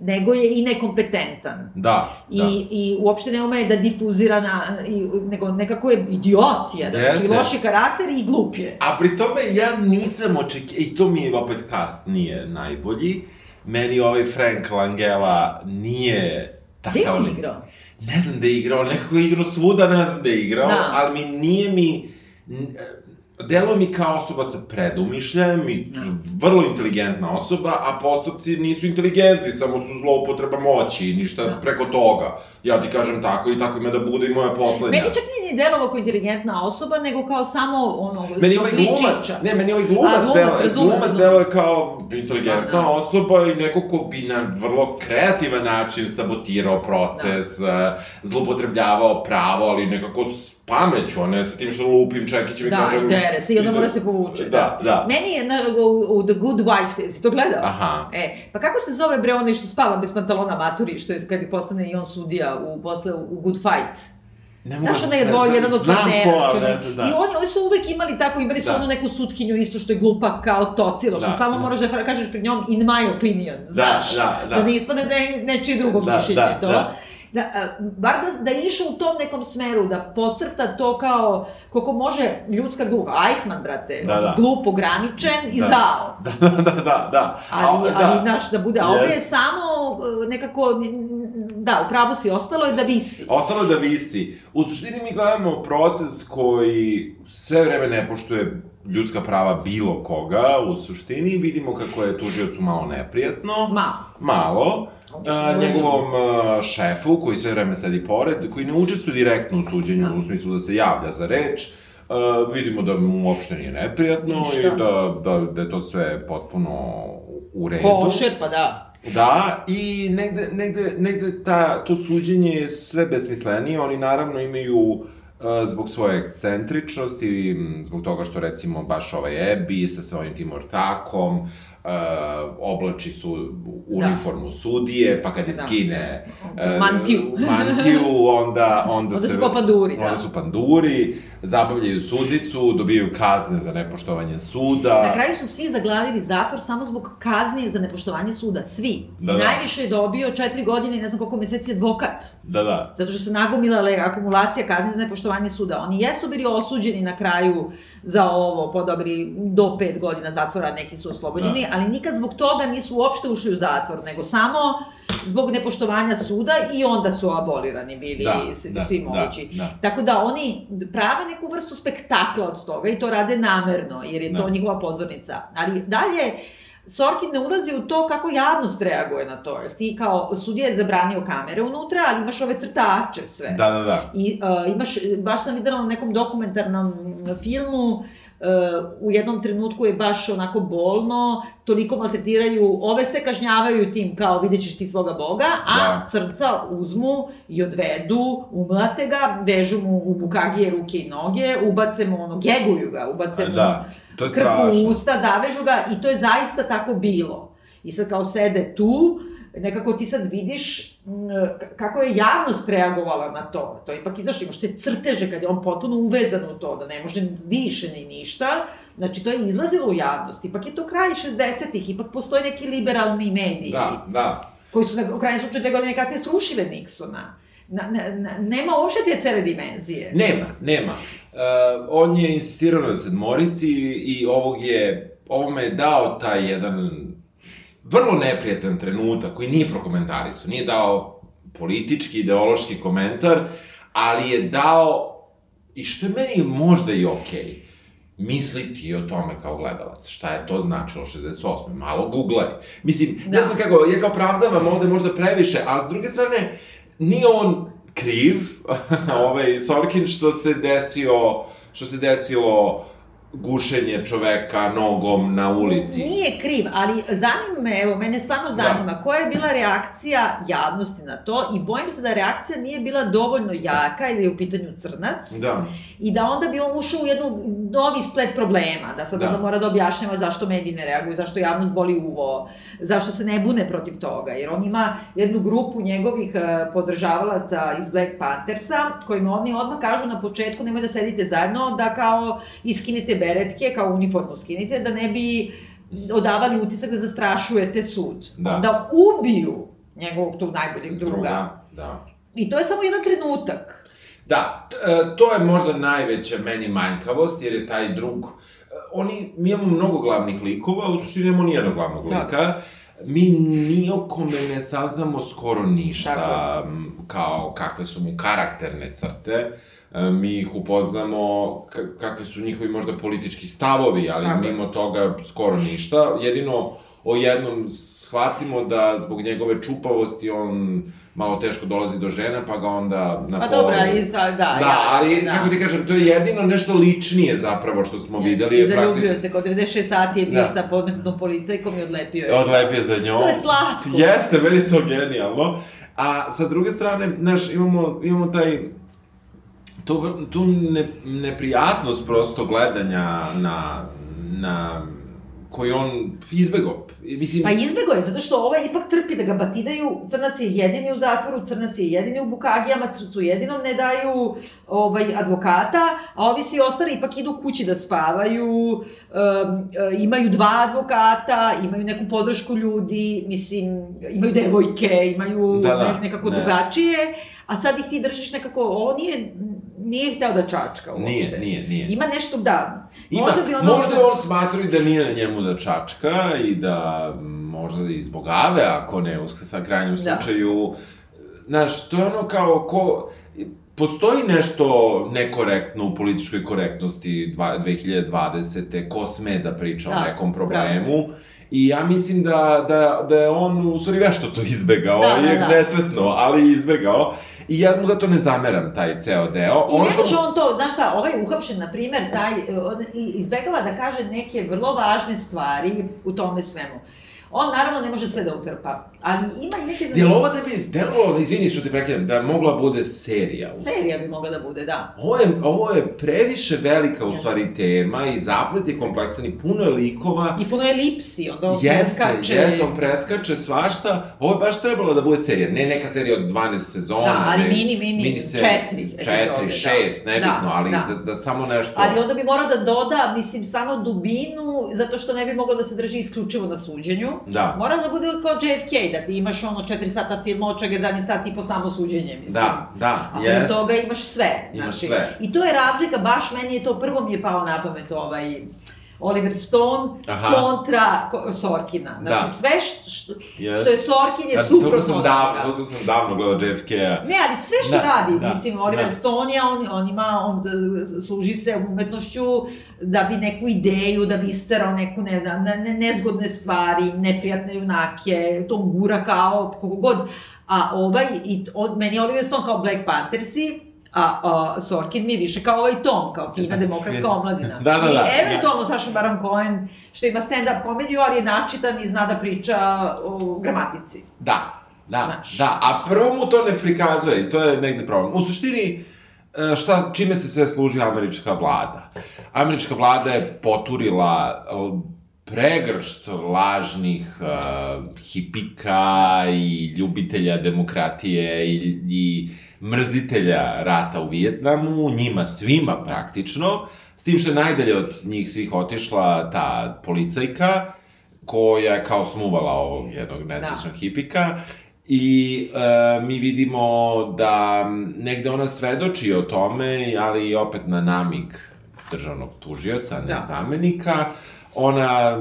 nego je i nekompetentan. Da, I, da. I uopšte ne ume da difuzira, na, i, nego nekako je idiot jedan, znači Jeste. loš je karakter i glup je. A pri tome ja nisam očekio, i to mi je opet cast nije najbolji, meni ovaj Frank Langella nije Gde je takav... on lik. igrao? Ne znam da je igrao, nekako je igrao svuda, ne znam da je igrao, Da. ali mi nije mi... Delo mi kao osoba sa predumišljajem i Da. vrlo inteligentna osoba, a postupci nisu inteligentni, samo su zloupotreba moći, ništa Da. preko toga. Ja ti kažem tako i tako ima da bude i moja poslednja. Meni čak nije ni delovao kao inteligentna osoba, nego kao samo ono, Meni ovaj glumac, ne, meni ovaj A, glumac, glumac, delo, razumem, glumac razumem. delo je kao inteligentna Da, da. osoba i neko ko bi na vrlo kreativan način sabotirao proces, da. zlupotrebljavao pravo, ali nekako pameću, a ne sa tim što lupim čekićem i Da, kažem... i dere se i onda mora se povuče. Da, da. Meni je na, u, u The Good Wife, si to gledao? Aha. E, pa kako se zove bre onaj što spava bez pantalona maturi, što je kad je postane i on sudija u, posle u Good Fight? Ne mogu Znaš, da onaj je dvoj, jedan od Znam partnera. ko, ne znam, da. I oni, oni su uvek imali tako, imali su Da. onu neku sutkinju isto što je glupa kao tocilo, što Da, stalno da. moraš da kažeš pred njom in my opinion, znaš? da, da. da ne ispadne da je nečije drugo Da, mišljenje da, i to. da. Da, bar da, da je išao u tom nekom smeru, da pocrta to kao, koliko može ljudska duha. Eichmann, brate, Da, da. glup, ograničen i Da. zao. Da, da, da, da, da. Ali, A, ali, znaš, da bude, a ovo je samo e, nekako, da, u pravu si, ostalo je da visi. Ostalo je da visi. U suštini mi gledamo proces koji sve vreme ne poštuje ljudska prava bilo koga, u suštini vidimo kako je tužiocu malo neprijatno, Ma, malo, Obično a, je. njegovom a, šefu, koji sve vreme sedi pored, koji ne učestvuje direktno u suđenju, Da. u smislu da se javlja za reč, a, vidimo da mu uopšte nije neprijatno Ništa. i da, da, da je to sve potpuno u redu. košer, pa da. Da, i negde, negde, negde ta, to suđenje je sve besmislenije, oni naravno imaju uh, zbog svoje ekscentričnosti, m, zbog toga što recimo baš ovaj Ebi sa svojim tim ortakom, uh, oblači su uniformu sudije, pa kad je Da. skine uh, Mantiju. mantiju, onda, onda, Onda se, su panduri, da. Onda su panduri, zabavljaju sudicu, dobijaju kazne za nepoštovanje suda. Na kraju su svi zaglavili zatvor samo zbog kazni za nepoštovanje suda, svi. Da, da. najviše je dobio četiri godine i ne znam koliko meseci advokat. Da, da. Zato što se nagomilala akumulacija kazni za nepoštovanje suda. Oni jesu bili osuđeni na kraju za ovo, po dobri do pet godina zatvora, neki su oslobođeni, Da. ali nikad zbog toga nisu uopšte ušli u zatvor, nego samo zbog nepoštovanja suda i onda su abolirani bili Da, svi, da, svi da, mogući. da. Tako da oni prave neku vrstu spektakla od toga i to rade namerno, jer je to Da. njihova pozornica. Ali dalje, Sorkin ne ulazi u to kako javnost reaguje na to, jer ti kao sudija je zabranio kamere unutra, ali imaš ove crtače sve. Da, da, da. I uh, imaš, baš sam videla na nekom dokumentarnom filmu, uh, u jednom trenutku je baš onako bolno, toliko maltretiraju, ove se kažnjavaju tim kao vidjet ćeš ti svoga boga, a Da. crnca uzmu i odvedu, umlate ga, vežu mu u bukagije ruke i noge, ubace mu ono, geguju ga, ubace mu Da, to je krpu strašno. usta, zavežu ga i to je zaista tako bilo. I sad kao sede tu, nekako ti sad vidiš mm, kako je javnost reagovala na to. To je ipak izašlo, imaš te crteže kad je on potpuno uvezan u to, da ne može ni diše ni ništa. Znači, to je izlazilo u javnost. Ipak je to kraj 60-ih, ipak postoje neki liberalni mediji Da, da. koji su na, u krajnjem slučaju dve godine kasnije srušile Nixona. Na, na, na, nema uopšte te cele dimenzije. Nema, nema. Uh, on je insistirao na sedmorici i ovog je, ovome je dao taj jedan vrlo neprijatan trenutak koji nije prokomentarisao, nije dao politički, ideološki komentar, ali je dao, i što je meni možda i okej, okay, misliti o tome kao gledalac. Šta je to značilo 68. Malo googlaj. Mislim, da. ne znam kako, ja kao pravdavam ovde možda previše, ali s druge strane, nije on kriv, ovaj Sorkin, što se desio, što se desilo gušenje čoveka nogom na ulici. Nije kriv, ali zanima me, evo, mene stvarno zanima, da. koja je bila reakcija javnosti na to i bojim se da reakcija nije bila dovoljno jaka ili je u pitanju crnac. Da. I da onda bi on ušao u jednu novi splet problema, da sad da. onda mora da objašnjava zašto mediji ne reaguju, zašto javnost boli uvo, zašto se ne bune protiv toga, jer on ima jednu grupu njegovih uh, podržavalaca iz Black Panthersa, kojima oni odmah kažu na početku nemoj da sedite zajedno, da kao iskinite beretke, kao uniformu skinite, da ne bi odavali utisak da zastrašujete sud. Da. Onda ubiju njegovog tog najboljeg druga. druga. Da. I to je samo jedan trenutak. Da, e, to je možda najveća meni manjkavost, jer je taj drug... E, oni, mi imamo mnogo glavnih likova, u suštini imamo nijednog glavnog lika. Mi nijokome ne saznamo skoro ništa, Tako. kao kakve su mu karakterne crte. Uh, mi ih upoznamo kakve su njihovi možda politički stavovi, ali Tako. mimo toga skoro ništa. Jedino o jednom shvatimo da zbog njegove čupavosti on malo teško dolazi do žena, pa ga onda na Pa dobro, ali sa, da, da, ja, ali, da. kako ti kažem, to je jedino nešto ličnije zapravo što smo ja, videli. I zaljubio praktik... se, kod 96 sati je bio da. sa podmetnom policajkom i odlepio je. Odlepio za njom. To je slatko. Jeste, meni to genijalno. A sa druge strane, znaš, imamo, imamo taj to, tu ne, neprijatnost prosto gledanja na, na koji on izbegao. Mislim... Pa izbegao je, zato što ovaj ipak trpi da ga batidaju, Crnac je jedini u zatvoru, Crnac je jedini u Bukagijama, Crcu jedinom ne daju ovaj, advokata, a ovi svi ostali ipak idu kući da spavaju, um, imaju dva advokata, imaju neku podršku ljudi, mislim, imaju devojke, imaju da, da, nekako ne. drugačije, a sad ih ti držiš nekako, ovo nije nije hteo da čačka uopšte. Nije, nije, nije. Ima nešto, da. Ima, možda, bi ono... možda on smatra i da nije na njemu da čačka i da možda i zbog Ave, ako ne u sa krajnjem da. slučaju. Znaš, to je ono kao ko... Postoji nešto nekorektno u političkoj korektnosti 2020. Ko sme da priča da, o nekom problemu. Pravi. I ja mislim da, da, da je on u stvari vešto to izbegao, da, da, da. nesvesno, ali izbegao. I ja mu zato ne zameram taj ceo deo. I ono ne može što... on to, znaš šta, ovaj uhapšen, na primer, taj, on izbegava da kaže neke vrlo važne stvari u tome svemu. On naravno ne može sve da utrpa, ali ima i neke zanimljive... Jel ovo da bi, delo, izvini što ti prekidam, da mogla bude serija? U serija bi mogla da bude, da. Ovo je, ovo je previše velika u stvari tema i zaplet je kompleksan i puno je likova. I puno je lipsi, onda on jeste, preskače. Jeste, on preskače svašta. Ovo je baš trebalo da bude serija, ne neka serija od 12 sezona. Da, ali ne, mini, mini, mini se, četiri. Četiri, da. šest, da. nebitno, da, ali da. da. da samo nešto... Ali onda bi morao da doda, mislim, samo dubinu, zato što ne bi moglo da se drži isključivo na suđenju. Da. Mora da bude kao JFK, da ti imaš ono 4 sata filma, od čega zadnji sat i po samo suđenje, mislim. Da, da, A yes. toga imaš sve. Imaš znači, sve. I to je razlika, baš meni je to, prvo mi je pao na pamet ovaj, Oliver Stone Aha. kontra Sorkina. Znači, da. sve što, što, yes. što je Sorkin je da, suprotno sam davno, toliko sam davno gledao JFK-a. Ne, ali sve što da, radi, da, mislim, Oliver da. Stone je, on, on ima, on e, služi se umetnošću da bi neku ideju, da bi isterao neku ne, ne, ne, nezgodne stvari, neprijatne junake, to gura kao, kogo god. A ovaj, i, od, meni Oliver Stone kao Black Panthersi, a, a Sorkin mi je više kao ovaj Tom, kao fina demokratska omladina. da, da, da. I eventualno da. Saša Baron Cohen, što ima stand-up komediju, ali je načitan i zna da priča o gramatici. Da, da, Znaš, da, a prvo mu to ne prikazuje i to je negde problem. U suštini, e, šta, čime se sve služi američka vlada? Američka vlada je poturila pregršt lažnih uh, hipika i ljubitelja demokratije i, i mrzitelja rata u Vijetnamu, njima svima praktično, s tim što je najdalje od njih svih otišla ta policajka, koja je kao smuvala ovog jednog nesrećnog da. hipika, I e, mi vidimo da negde ona svedoči o tome, ali opet na namig državnog tužioca, ne da. zamenika, ona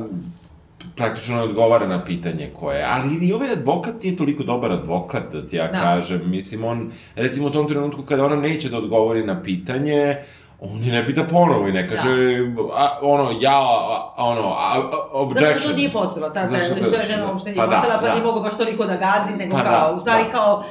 praktično ne odgovara na pitanje koje, ali ni ovaj advokat nije toliko dobar advokat, da ti ja Da. kažem, mislim, on, recimo u tom trenutku kada ona neće da odgovori na pitanje, on je ne pita ponovo i ne kaže, a, ono, ja, a, ono, a, a, objection. Zato što to nije postojalo, ta, ta, što to- što je žena uopšte nije pa da, postala, pa da. nije mogo baš toliko da gazi, nego Pa kao, da, u stvari da. kao,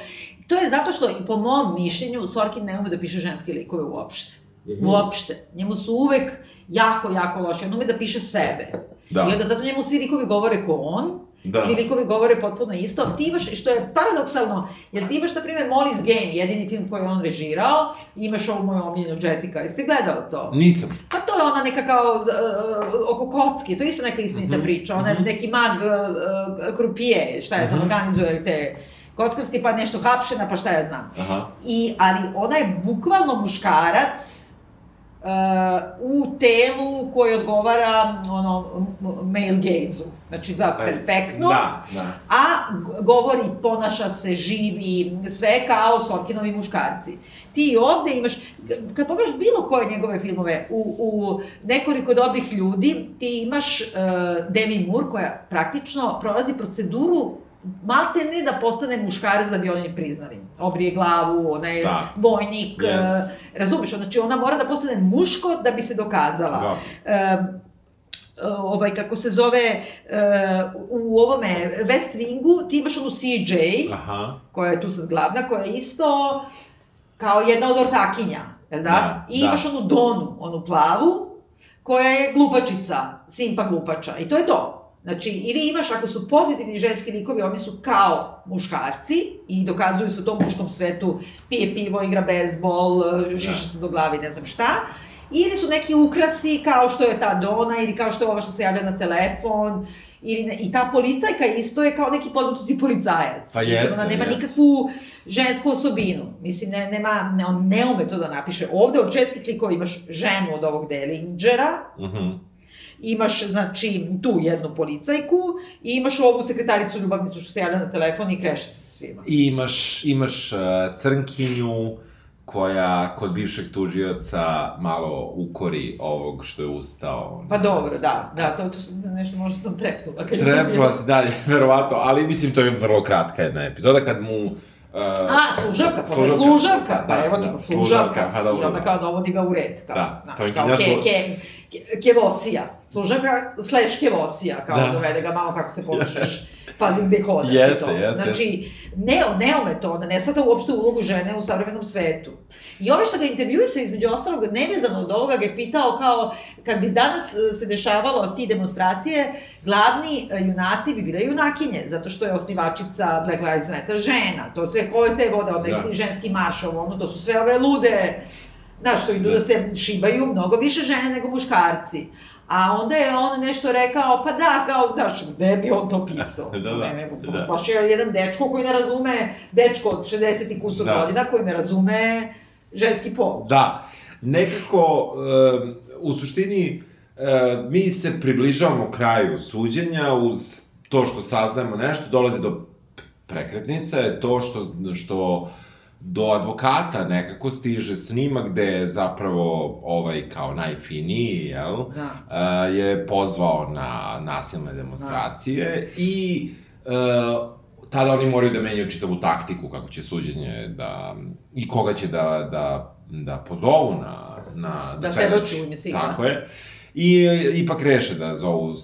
to je zato što, i po mom mišljenju, Sorkin ne ume da piše ženske likove uopšte. Mhm. Uopšte. Njemu su uvek jako, jako loši. On ume da piše sebe. Da. I onda zato njemu svi likovi govore ko on, Da. svi likovi govore potpuno isto. Ti imaš, što je paradoksalno, jer ti imaš, na primjer, Molly's Game, jedini film koji je on režirao, imaš ovu moju omiljenu Jessica. Jeste gledali to? Nisam. Pa to je ona neka kao uh, oko kocki, to je isto neka istinita Mhm, priča. Ona je mhm. neki mag uh, krupije, šta ja znam, Mhm. organizuje te kockarske, pa nešto hapšena, pa šta ja znam. Aha. I, ali ona je bukvalno muškarac u telu koji odgovara ono, male gaze-u. Znači, izgleda perfektno. Da, da. A govori, ponaša se, živi, sve kao Sorkinovi muškarci. Ti ovde imaš, kad pogledaš bilo koje njegove filmove, u, u nekoliko dobrih ljudi, ti imaš uh, Demi Moore koja praktično prolazi proceduru malte ne da postane muškarac da bi oni priznali. Obrije glavu, ona je Da. vojnik, Yes. uh, razumeš, znači ona mora da postane muško da bi se dokazala Da. um, ovaj, kako se zove, uh, u ovome West Wingu, ti imaš onu CJ, Aha. koja je tu sad glavna, koja je isto kao jedna od ortakinja, jel da? Da, I da. imaš onu Donu, onu plavu, koja je glupačica, simpa glupača. I to je to. Znači, ili imaš, ako su pozitivni ženski likovi, oni su kao muškarci i dokazuju se u tom muškom svetu, pije pivo, igra bezbol, šiša se do glavi, ne znam šta. Ili su neki ukrasi kao što je ta Dona ili kao što je ova što se javlja na telefon. Ili ne, I ta policajka isto je kao neki podmututi policajac. Pa Mislim, jeste, ona nema jeste. nikakvu žensku osobinu. Mislim, ne, nema, ne, on ne ume to da napiše. Ovde od ženskih klikova imaš ženu od ovog Delingera, Mhm. Imaš, znači, tu jednu policajku i imaš ovu sekretaricu ljubavnicu što se javlja na telefon i kreše se sa svima. I imaš, imaš uh, crnkinju koja kod bivšeg tužioca malo ukori ovog što je ustao. Pa dobro, da, da, to, to nešto možda sam trepnula. Trepnula se dalje, verovatno, ali mislim to je vrlo kratka jedna epizoda kad mu... Uh, A, služavka, pa služavka, služavka, pa da, evo da, ti, služavka, pa dobro. I onda kao dovodi ga u red, kao, Da, znaš, kao ke, slu- ke, ke, kevosija, služavka slash kevosija, kao Da. da. dovede ga malo kako se ponašaš, pazi gde hodaš Jeste, i to. jeste. Znači, ne, ne ume to, ona ne shvata uopšte ulogu žene u savremenom svetu. I ove što ga intervjuisao između ostalog, nevezano od ovoga, ga je pitao kao, kad bi danas e, se dešavalo ti demonstracije, glavni e, junaci bi bile junakinje, zato što je osnivačica Black Lives Matter žena, to sve koje te vode, onaj Da. ženski marš, ovo, ono, to su sve ove lude, znaš, što idu Da. da se šibaju mnogo više žene nego muškarci. A onda je on nešto rekao, pa da, kao, znaš, gde bi on to pisao? Da, da, Ne, ne, da. Baš je jedan dečko koji ne razume, dečko od 60 i kusur Da. godina, koji ne razume ženski pol. Da, nekako, um, u suštini, uh, mi se približavamo kraju suđenja uz to što saznajemo nešto, dolazi do prekretnice, to što, što do advokata nekako stiže snimak gde je zapravo ovaj kao najfiniji, jel? Da. uh, je pozvao na nasilne demonstracije i uh, tada oni moraju da menjaju čitavu taktiku kako će suđenje da i koga će da da da pozovu na na Da svedoči u ime da. Tako je. I ipak reše da zovu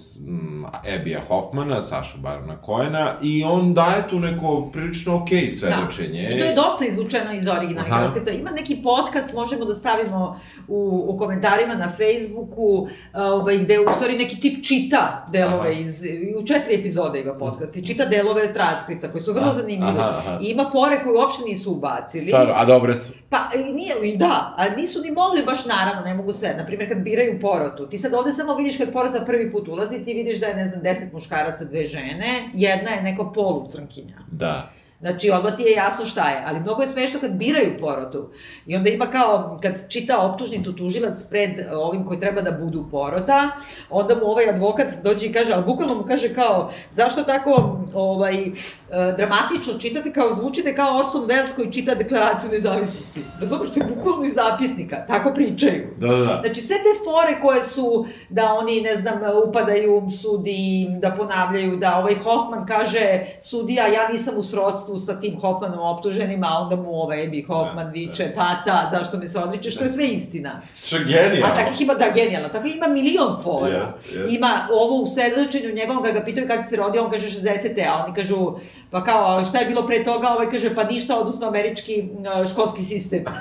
Ebija Hoffmana, Sašu Barona Koena i on daje tu neko prilično okej svedočenje. I to je dosta izvučeno iz originalnih Aha. raskreta. Ima neki podcast, možemo da stavimo u, u komentarima na Facebooku, ovaj, gde u stvari neki tip čita delove Aha. iz... U četiri epizode ima podcast i čita delove transkripta koji su vrlo Aha, zanimljivi. aha, aha. I ima fore koje uopšte nisu ubacili. Stvarno, a dobre su. Pa, nije, da, ali nisu ni mogli baš naravno, ne mogu sve. Naprimjer, kad biraju porotu, ti sad ovde samo vidiš kad porota prvi put ulazi, ti vidiš da je, ne znam, deset muškaraca, dve žene, jedna je neko polu crnkinja. Da. Znači, odmah ti je jasno šta je, ali mnogo je smešno kad biraju porotu. I onda ima kao, kad čita optužnicu tužilac pred ovim koji treba da budu porota, onda mu ovaj advokat dođe i kaže, ali bukvalno mu kaže kao, zašto tako ovaj, e, dramatično čitate, kao zvučite kao Orson Welles koji čita deklaraciju nezavisnosti. Razumeš, što je bukvalno iz zapisnika, tako pričaju. Da, da, da. Znači, sve te fore koje su, da oni, ne znam, upadaju sudi, da ponavljaju, da ovaj Hoffman kaže, sudija, ja nisam u srodstvu sa tim Hoffmanom optuženima, a onda mu ovaj bi Hoffman Da, viče, tata, zašto me se odriče, što je sve istina. Što je genijalno. A takvih ima, da, genijalno, tako ima milion fora. Jest, jest. Ima ovo u svedočenju njegovom, kada ga pitaju kad si se rodio, on kaže 60. A oni kažu, pa kao, šta je bilo pre toga, ovaj kaže, pa ništa, odnosno američki školski sistem.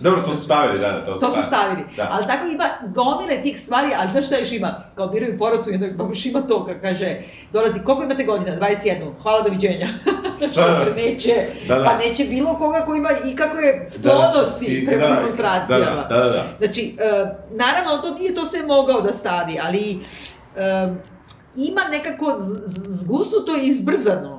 Dobro, to su stavili, da, to su To su stavili. Da. Ali tako ima gomile tih stvari, ali znaš šta još ima? Kao biraju porotu onda baš ima to, kaže, dolazi, koliko imate godina? 21. Hvala, doviđenja. Da, da. neće, Da, da. pa neće bilo koga ko ima i kakve sklonosti Da, prema da, demonstracijama. Da, da, da, da. Znači, e, naravno, on to nije to sve mogao da stavi, ali e, ima nekako zgusnuto i izbrzano.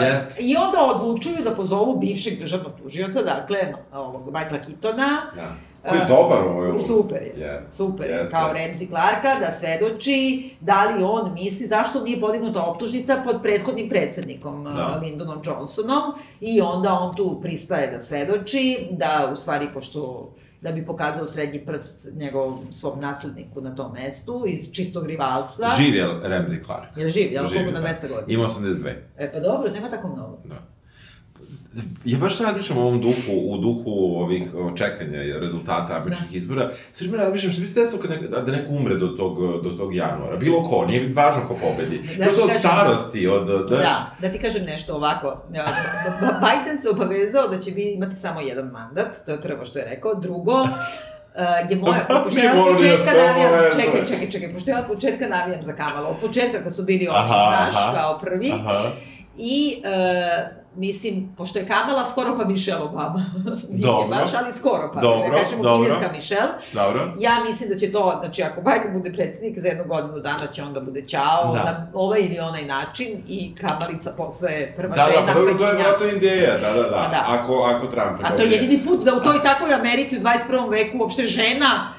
Jeste. I onda odlučuju da pozovu bivšeg državnog tužioca, dakle, ovog Michaela Kitona, da. Koji je dobar u ovoj Super je. Jeste, Super je. jeste. Kao Ramsey Clarka da svedoči da li on misli zašto nije podignuta optužnica pod prethodnim predsednikom Da. Lindonom Johnsonom i onda on tu pristaje da svedoči da u stvari pošto da bi pokazao srednji prst njegov svom nasledniku na tom mestu iz čistog rivalstva. Živ je Ramsey Clark. Je li živ? Je li Živ, koliko na da. 200 godina? Ima 82. E pa dobro, nema tako mnogo. Da. Ja baš razmišljam o ovom duhu, u duhu ovih čekanja rezultata američkih izbora. Sve vreme razmišljam što bi se desilo kad nek, da neko umre do tog, do tog januara. Bilo ko, nije važno ko pobedi. Da Prosto od kažem- starosti, od... Daš, Da, da ti kažem nešto ovako. Biden se obavezao da će imati samo jedan mandat, to je prvo što je rekao. Drugo, Uh, je moja, pošto ja od da početka se navijam, čekaj, čekaj, čekaj, pošto ja od početka navijam za Kamala, od početka kad su bili oni, Aha, znaš, aha. kao prvi, Aha. i uh, mislim, pošto je Kamala skoro pa Michelle Obama, nije Dobro. baš, ali skoro pa, Dobro, da kažemo dobro. kineska Michelle, Dobro. Ja mislim da će to, znači ako Biden bude predsednik za jednu godinu dana će onda bude ćao Da. na ovaj ili onaj način i Kamalica postaje prva Da, žena da, pa dobro, to je vratno ideja, da, da, da. Pa da. Ako, ako Trump... A to je jedini put da u toj takvoj Americi u 21. veku uopšte žena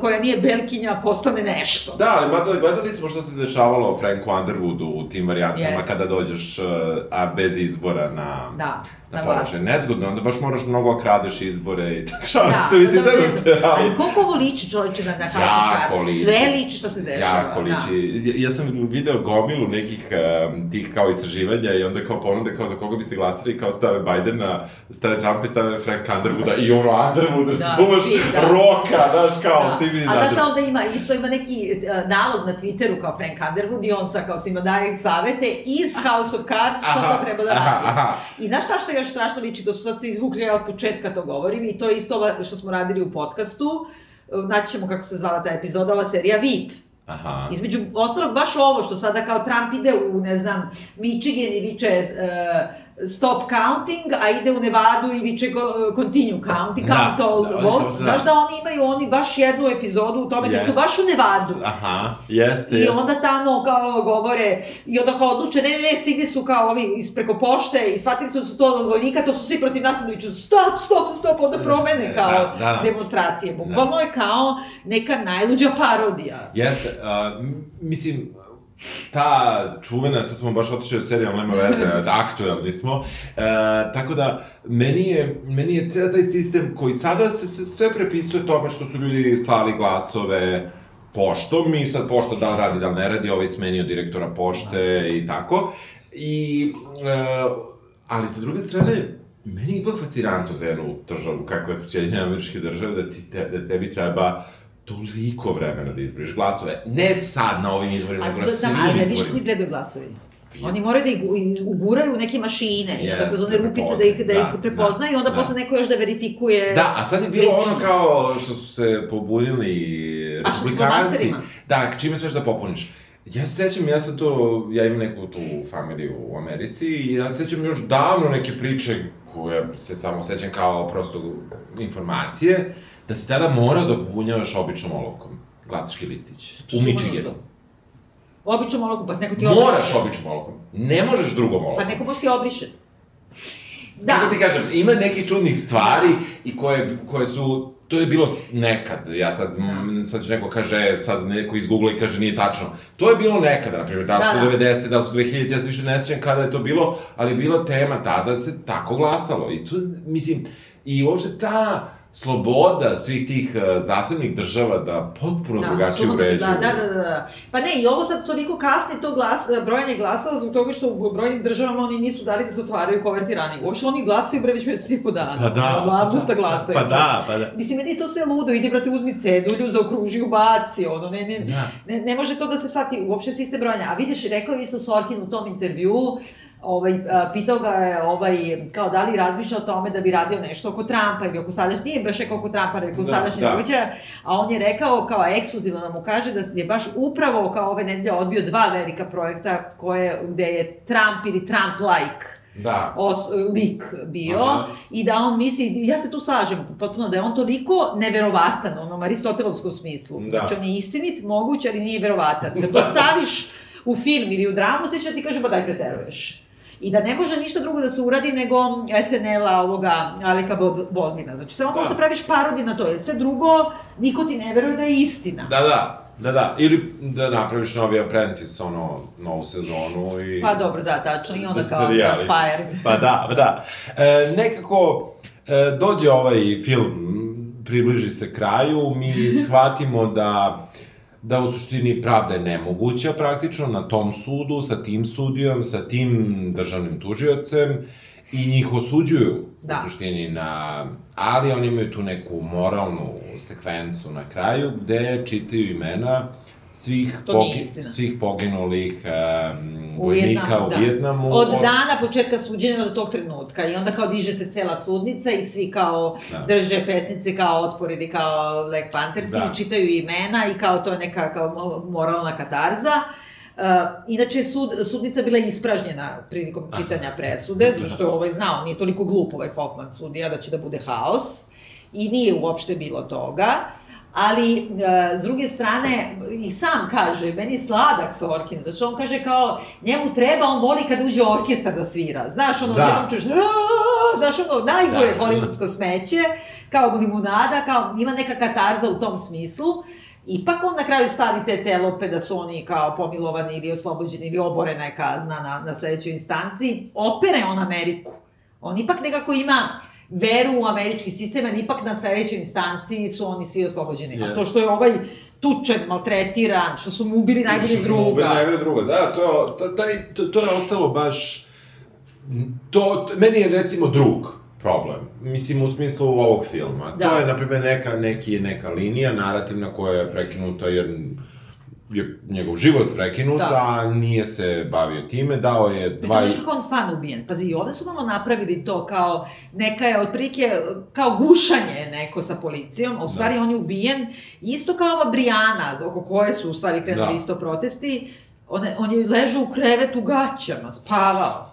koja nije belkinja postane nešto. Da, ali mada gledali smo što se dešavalo Franku Underwoodu u tim varijantama Jeste. kada dođeš, uh, a bez izbora na... Da, Na vlast. položaj. Nezgodno, onda baš moraš mnogo kradeš izbore i tako što Da, se mislim da, da, da se radi. Ali koliko ovo liči čovječe na, House of Cards? liči. Sve liči što se dešava. Jako liči. Ja, ja sam video gomilu nekih um, tih kao istraživanja i onda kao ponude kao za koga biste glasili kao stave Bidena, stave Trumpa i stave Frank Underwooda i ono Underwood, Da, razumeš, da. roka, znaš kao, Da. svi mi A znaš šta onda ima? Isto ima neki uh, nalog na Twitteru kao Frank Underwood i on sad kao svima daje savete iz House of Cards što sad treba da radi. aha. I znaš šta što još strašno liči? To su sad se izvukli, ja od početka to govorim i to je isto ova što smo radili u podcastu. Uh, Naći ćemo kako se zvala ta epizoda, ova serija VIP. Aha. Između ostalog baš ovo što sada kao Trump ide u, ne znam, Michigan i viče uh, stop counting, a ide u Nevadu i viče continue counting, Da, count all da, votes. da. Znaš da oni imaju oni baš jednu epizodu u tome, Je. yeah. idu baš u Nevadu. Aha, jeste, I jeste. onda tamo kao govore, i onda kao odluče, ne, ne, ne, stigli su kao ovi iz preko pošte i shvatili su da su to od vojnika, to su svi protiv nas, onda viču, stop, stop, stop, onda promene kao Da, da. demonstracije. Bukvalno je kao neka najluđa parodija. Jeste, uh, mislim, ta čuvena, sad smo baš otišli od serija, nema veze, aktuelni smo, e, tako da, meni je, meni je cijel taj sistem koji sada se, sve prepisuje tome što su ljudi slali glasove poštom, i sad pošta da radi, da ne radi, ovaj smenio direktora pošte i tako, i, e, ali sa druge strane, meni je ipak fascinantno za jednu državu, kakva su Sjedinjene američke države, da, ti te, da tebi treba toliko vremena da izbriš glasove. Ne sad na ovim izborima, nego na da, svim da, ali vidiš kako izborima. izgledaju glasovi. Vidi. Oni moraju da ih uguraju u neke mašine, onda Jeste, kroz one rupice da ih, da prepoznaju, ih prepoznaju i onda da. posle neko još da verifikuje... Da, a sad je bilo lično. ono kao što su se pobunili republikanci. Da, čime smeš da popuniš. Ja se sećam, ja sam to, ja imam neku tu familiju u Americi i ja se sećam još davno neke priče koje se samo sećam kao prosto informacije, da si tada morao da punjavaš običnom olovkom glasački listić. U Michiganu. to. Obično olovku, pa neko ti Moraš obriše. običnom olovkom. Ne možeš drugom Pa olovkom. neko možda ti obriše. Da. Kako ti kažem, ima nekih čudnih stvari i koje, koje su to je bilo nekad, ja sad, mm, sad će neko kaže, sad neko iz Google i kaže nije tačno. To je bilo nekada, na primjer, da li su Da, da. 90. da li su 2000, ja se više ne sjećam kada je to bilo, ali je bila tema tada se tako glasalo. I tu, mislim, i uopšte ta sloboda svih tih uh, zasebnih država da potpuno drugačije apsolutno, uređuju. Da, da, da, da. Pa ne, i ovo sad toliko kasni to glas, brojanje glasova zbog toga što u brojnim državama oni nisu dali da se otvaraju koverti ranije. Uopšte oni glasaju bre već mesec i po dana. Pa da. Od avgusta glasaju. Pa da, pa da. Mislim, meni je to sve ludo, idi, brate, uzmi cedulju, zaokruži, ubaci, ono, ne, ne, Da. ne, ne može to da se shvati, uopšte sistem brojanja. A vidiš, rekao je isto Sorkin u tom intervjuu, ovaj, pitao ga je, ovaj, kao da li razmišlja o tome da bi radio nešto oko Trumpa ili oko sadašnje, nije baš rekao oko Trumpa, rekao Da, sadašnje da. događaja, a on je rekao, kao ekskluzivno da mu kaže da je baš upravo kao ove nedelje odbio dva velika projekta koje, gde je Trump ili Trump-like Da. os, lik bio Aha. i da on misli, ja se tu slažem potpuno, da je on toliko neverovatan, u onom aristotelovskom smislu. Da. Znači, on je istinit, moguć, ali nije verovatan. Kad to staviš u film ili u dramu, sve će ti kaže, pa daj preteruješ. I da ne može ništa drugo da se uradi nego SNL-a ovoga Alika Bodvina. Znači, samo Da. možda praviš parodiju na to, jer sve drugo, niko ti ne veruje da je istina. Da, da, da, da. Ili da napraviš novi Apprentice, ono, novu sezonu i... Pa dobro, da, tačno, i onda kao Reality. fired. Pa da, pa da. E, nekako, e, dođe ovaj film, približi se kraju, mi shvatimo da da u suštini pravda je nemoguća praktično na tom sudu, sa tim sudijom, sa tim državnim tužiocem i njih osuđuju Da. u suštini na... Ali oni imaju tu neku moralnu sekvencu na kraju gde čitaju imena svih, istina. svih poginulih um, U vojnika Vijetnamu, u da. Vijetnamu. Od dana početka suđenja do tog trenutka i onda kao diže se cela sudnica i svi kao Da. drže pesnice kao otpor ili kao Black Panthersi Da. i čitaju imena i kao to je neka kao mo- moralna katarza. Uh, inače, sud, sudnica bila ispražnjena prilikom čitanja presude, zato što je ovaj znao, nije toliko glup ovaj Hoffman sudija da će da bude haos i nije uopšte bilo toga. Ali, e, s druge strane, i sam kaže, meni je sladak Sorkin, znači on kaže kao, njemu treba, on voli kad uđe orkestar da svira. Znaš, ono, Da. jednom "Aaa", znaš, ono, najgore Da. hollywoodsko smeće, kao limunada, kao, ima neka katarza u tom smislu. Ipak on na kraju stavi te telope da su oni kao pomilovani ili oslobođeni ili oborena je kazna na, na sledećoj instanciji. Opere on Ameriku. On ipak nekako ima veru u američki sistem, ali ipak na sledećoj instanciji su oni svi oslobođeni. A Yes. to što je ovaj tučen, maltretiran, što su mu ubili najbolje Što smo ubili druga. Najbolje druga, da, to, to, taj, to, to je ostalo baš... To, to, meni je recimo drug problem. Mislim, u smislu ovog filma. Da. To je, na primjer, neka, neki, neka linija narativna koja je prekinuta jer je njegov život prekinut, Da. a nije se bavio time, dao je Dva... Znaš kako on stvarno ubijen? Pazi, i ovde su malo napravili to kao neka je otprilike kao gušanje neko sa policijom, a u stvari on je ubijen isto kao ova Brijana, oko koje su u stvari krenuli Da. isto protesti. On, on je ležao u krevetu u gaćama, spavao.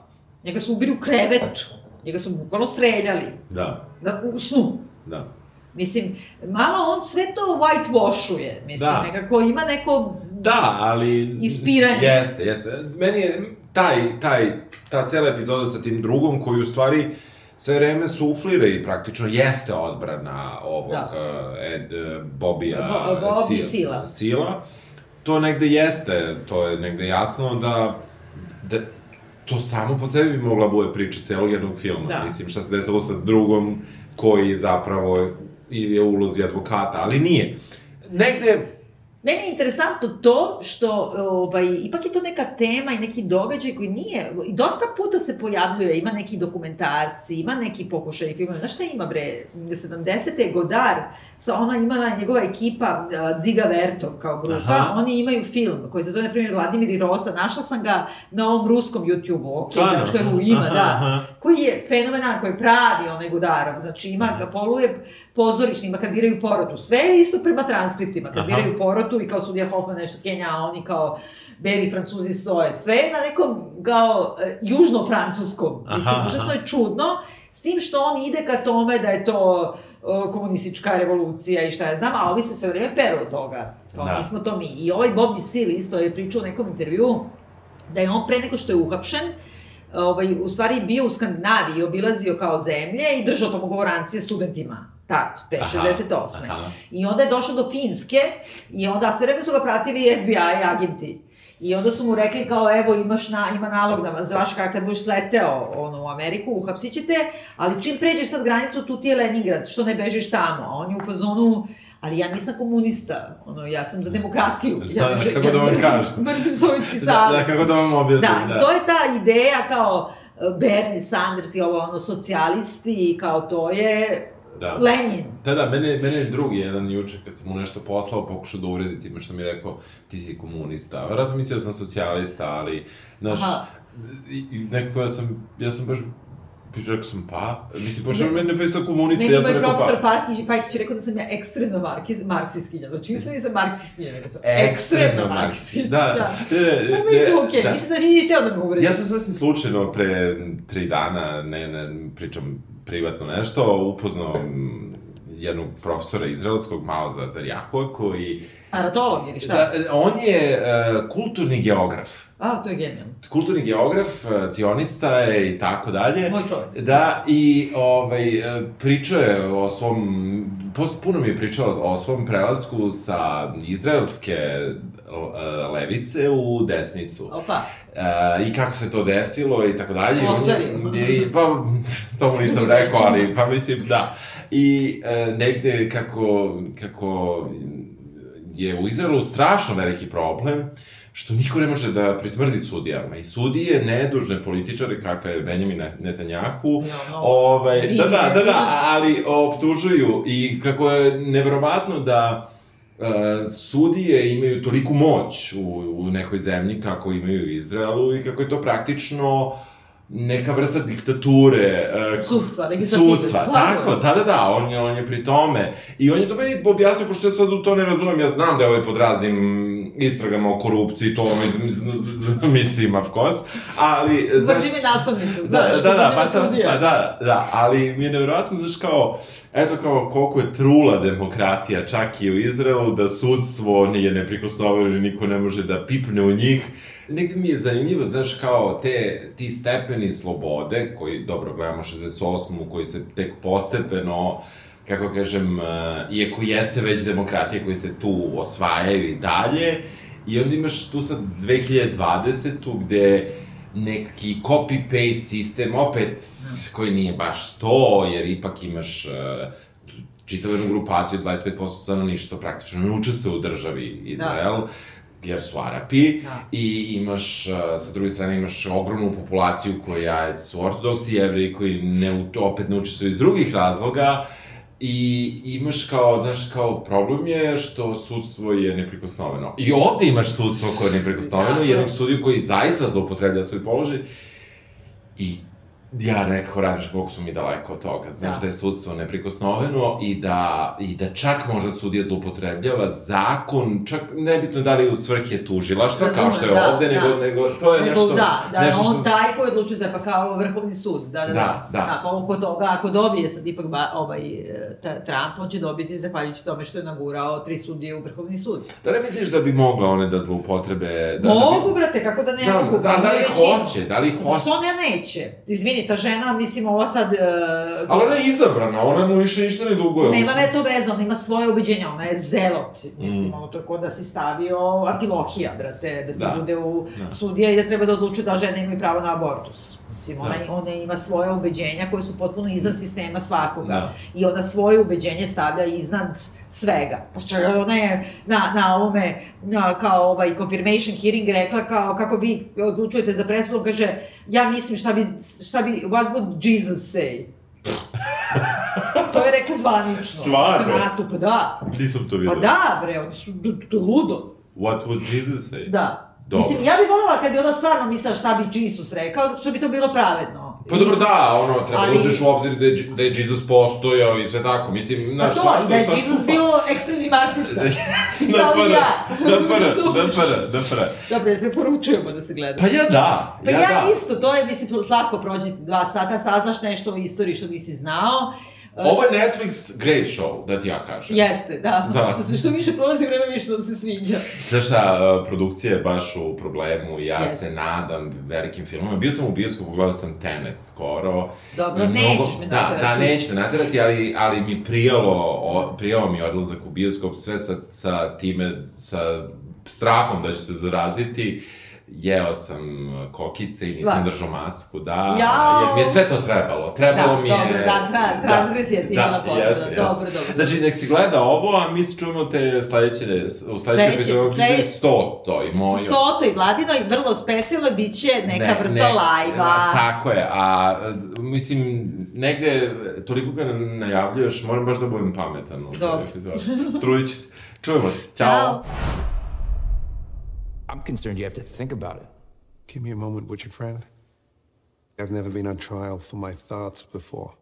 Njega su ubili u krevetu. Njega su bukvalno streljali. Da, Da, u snu. da. Mislim, malo on sve to whitewashuje. Mislim, Da. nekako ima neko... Da, ali... Ispiranje. Jeste, jeste. Meni je taj, taj, ta cela epizoda sa tim drugom koji u stvari sve vreme suflira i praktično jeste odbrana ovog Da. uh, Ed, uh, Bobija Bo- Bobby Sil- Sila. Sila. To negde jeste, to je negde jasno da, da to samo po sebi bi mogla bude priča celog jednog filma. Da. Mislim, šta se desilo sa drugom koji zapravo je ulozi advokata, ali nije. Negde, Meni je interesantno to što, ovaj, ipak je to neka tema i neki događaj koji nije, i dosta puta se pojavljuje, ima neki dokumentarci, ima neki pokušaj filmova, znaš šta ima bre, 70. je Godar, sa ona imala njegova ekipa Ziga Vertov kao grupa, Aha. oni imaju film koji se zove, na primjer, Vladimir i Rosa, našla sam ga na ovom ruskom YouTube-u, ok, Stvarno? ru, ima, Aha, da aha. koji je fenomenalan, koji je pravi onaj Gudarov, znači ima ga poluje pozorišni, ima kad biraju porotu, sve je isto prema transkriptima, kad Aha. biraju porotu i kao sudija Hoffman nešto Kenja, a oni kao beli francuzi stoje, sve je na nekom kao e, južno-francuskom, mislim, užasno je čudno, s tim što on ide ka tome da je to e, komunistička revolucija i šta ja znam, a ovi se sve vreme peru od toga. Kao, Da. nismo to mi. I ovaj Bobby Seale isto je pričao u nekom intervjuu da je on pre nego što je uhapšen, ovaj, u stvari bio u Skandinaviji, obilazio kao zemlje i držao tamo govorancije studentima. Tad, te, Aha, 68. aha. I onda je došao do Finske i onda sve vreme su ga pratili FBI agenti. I onda su mu rekli kao, evo, imaš na, ima nalog da vas zvaš kad budeš sleteo ono, u Ameriku, uhapsit ćete, ali čim pređeš sad granicu, tu ti je Leningrad, što ne bežiš tamo? A on je u fazonu, ali ja nisam komunista, ono, ja sam za demokratiju. ja Da, ne želim- kako ja da vam kažem. Mrzim Sovjetski Da, savez. da, kako da vam objasnim, Da, da. to je ta ideja kao e, Bernie Sanders i ovo ono socijalisti kao to je Da. Lenin. Da, da, mene, mene je drugi jedan juče kad sam mu nešto poslao, pokušao da uredi time što mi je rekao ti si komunista. Vjerojatno mislio da sam socijalista, ali, znaš, Aha. nekako ja sam, ja sam baš, baš rekao sam pa, mislim, pošto on mene napisao komunista, ja moj sam rekao profesor pa. Pajkić, je rekao da sam ja ekstremno markiz, marksistkinja. Znači, nisam nisam marksistkinja, nego sam Ekstremno ekstremno marksist. marksistkinja. Da, ne, ne, Pa je to okej, da. mislim da nije teo da me uvredi. Ja sam sasvim slučajno pre tri dana, ne, ne, pričam privatno nešto, upoznao mm, jednog profesora izraelskog, Mao Zazarjahua, koji... Aratolog ili šta? Da, on je uh, kulturni geograf. A, to je genijalno. Kulturni geograf, uh, cionista je i tako dalje. Moj čovjek. Da, i ovaj, e, pričao je o svom, puno mi je pričao o svom prelasku sa izraelske e, levice u desnicu. Opa. E, I kako se to desilo i tako dalje. I pa, to mu nisam rekao, ali pa mislim, da. I e, negde kako, kako je u Izraelu strašno veliki problem, što niko ne može da prismrdi sudijama. I sudije, nedužne političare, kakav je Benjamin Netanjahu, Ja, no. ovaj, da, da, da, da, ali optužuju i kako je neverovatno da e, sudije imaju toliku moć u, u nekoj zemlji kako imaju u Izraelu i kako je to praktično neka vrsta diktature. e, Sudstva, legislative, Sudstva, tako, da, da, da, on je, on je pri tome. I on je to meni objasnio, pošto ja sad u to ne razumem, ja znam da je ovaj pod raznim istragama o korupciji, to mislim, mislim, of course, ali, znaš, Vrši mi nastavnica, da, znaš, da, da, kako pa, sam, pa da, da, ali mi je nevjerojatno, znaš, kao, eto kao koliko je trula demokratija čak i u Izraelu, da sudstvo nije neprikosnoveno i niko ne može da pipne u njih. Negde mi je zanimljivo, znaš, kao te, ti stepeni slobode, koji, dobro, gledamo 68. koji se tek postepeno kako kažem, uh, iako jeste već demokratija koji se tu osvajaju i dalje, i onda imaš tu sad 2020. gde neki copy-paste sistem, opet, koji nije baš to, jer ipak imaš uh, čitavu jednu grupaciju, 25% stanovništva praktično ne učestvuje u državi Izrael, jer su Arapi, Da. i imaš, uh, sa druge strane, imaš ogromnu populaciju koja su ortodoksi jevreji, koji ne, opet ne učestvuju iz drugih razloga, I imaš kao, znaš, kao problem je što sudstvo je neprikosnoveno. I ovde imaš sudstvo koje je neprikosnoveno, je. jednog sudiju koji zaista zloupotreblja svoj položaj. I ja nekako radiš koliko smo mi daleko od toga. Znaš Da. da. je sudstvo neprikosnoveno i da, i da čak možda sudija zloupotrebljava zakon, čak nebitno da li u svrhe tužilaštva, kao što je da, ovde, da. nego, nego to je Nego, nešto... da, da, nešto on što- taj koji odlučuje za, pa kao vrhovni sud, da, da, da. Da, da. da pa oko toga, ako dobije sad ipak ba, ovaj, e, ta, Trump, on će dobiti zahvaljujući tome što je nagurao tri sudije u vrhovni sud. Da li misliš da bi mogle one da zloupotrebe... Da, mogu, da bi... brate, kako da ne Znam, mogu? da, da li hoće, da li hoće? Što ne neće? Izvini, ta žena, mislim, ova sad... Uh, Ali ona je izabrana, ona mu više ništa ne duguje. Nema ne to veze, ona ima svoje ubeđenja, ona je zelot. Mislim, Mm. ono to je kod da si stavio Artilohija, brate, da ti Da. bude u Da. sudija i da treba da odlučuje da žene imaju pravo na abortus. Mislim, ona, Da. ona ima svoje ubeđenja koje su potpuno izvan sistema svakoga. Da. I ona svoje ubeđenje stavlja iznad svega. Pa ona je na, na ovome, na, kao ovaj confirmation hearing rekla kao kako vi odlučujete za presudu, kaže ja mislim šta bi, šta bi, what would Jesus say? to je rekla zvanično. Stvarno? Senatu, pa da. Nisam to Pa vidio. da, bre, oni su, to, ludo. What would Jesus say? Da. Dobro. Mislim, ja bih voljela kad bi ona stvarno mislila šta bi Jesus rekao, zato što bi to bilo pravedno. Pa dobro da, ono, treba Ali- da uzmeš u obzir da je, da je Jesus postojao i sve tako, mislim, Pa znaš, to, svašta da je svašta Jesus bio ekstremni marksista. Prve, ja. na prve, na Razumeš? prve, na prve. Dobro, ja preporučujemo da se gleda. Pa ja da, Pa ja, ja, da. isto, to je, mislim, slatko prođeti dva sata, saznaš nešto o istoriji što nisi znao, Ovo je Netflix great show, da ti ja kažem. Jeste, da. Da. Što, se, što više prolazi vreme, više nam se sviđa. Znaš šta, produkcija je baš u problemu, ja Jeste. se nadam velikim filmom. Bio sam u bioskopu, gledao sam Tenet skoro. Dobro, I nećeš me da, naterati. Da, nećeš me naterati, ali, ali mi prijalo, o, prijalo mi odlazak u bioskop, sve sa, sa time, sa strahom da ću se zaraziti. Jeo sam kokice i nisam držao masku, da, Jao! jer mi je sve to trebalo. Trebalo Da, mi je... dobro, da, tra- transgresija ti je bila potpuna. jeste, jeste. Dobro, dobro. Znači, nek si gleda ovo, a mi se čujemo te sledeće, u sledećoj Sledeće- epizodi, slede- sto to i moju. Stoto i vrlo specijalno bit će neka Ne- vrsta ne- lajva. Tako je, a mislim, negde, toliko ga najavljuješ, moram baš da budem pametan. Dobro. Trudit ću se. Čujemo se. Ćao. Ćao. I'm concerned you have to think about it. Give me a moment, would you, friend? I've never been on trial for my thoughts before.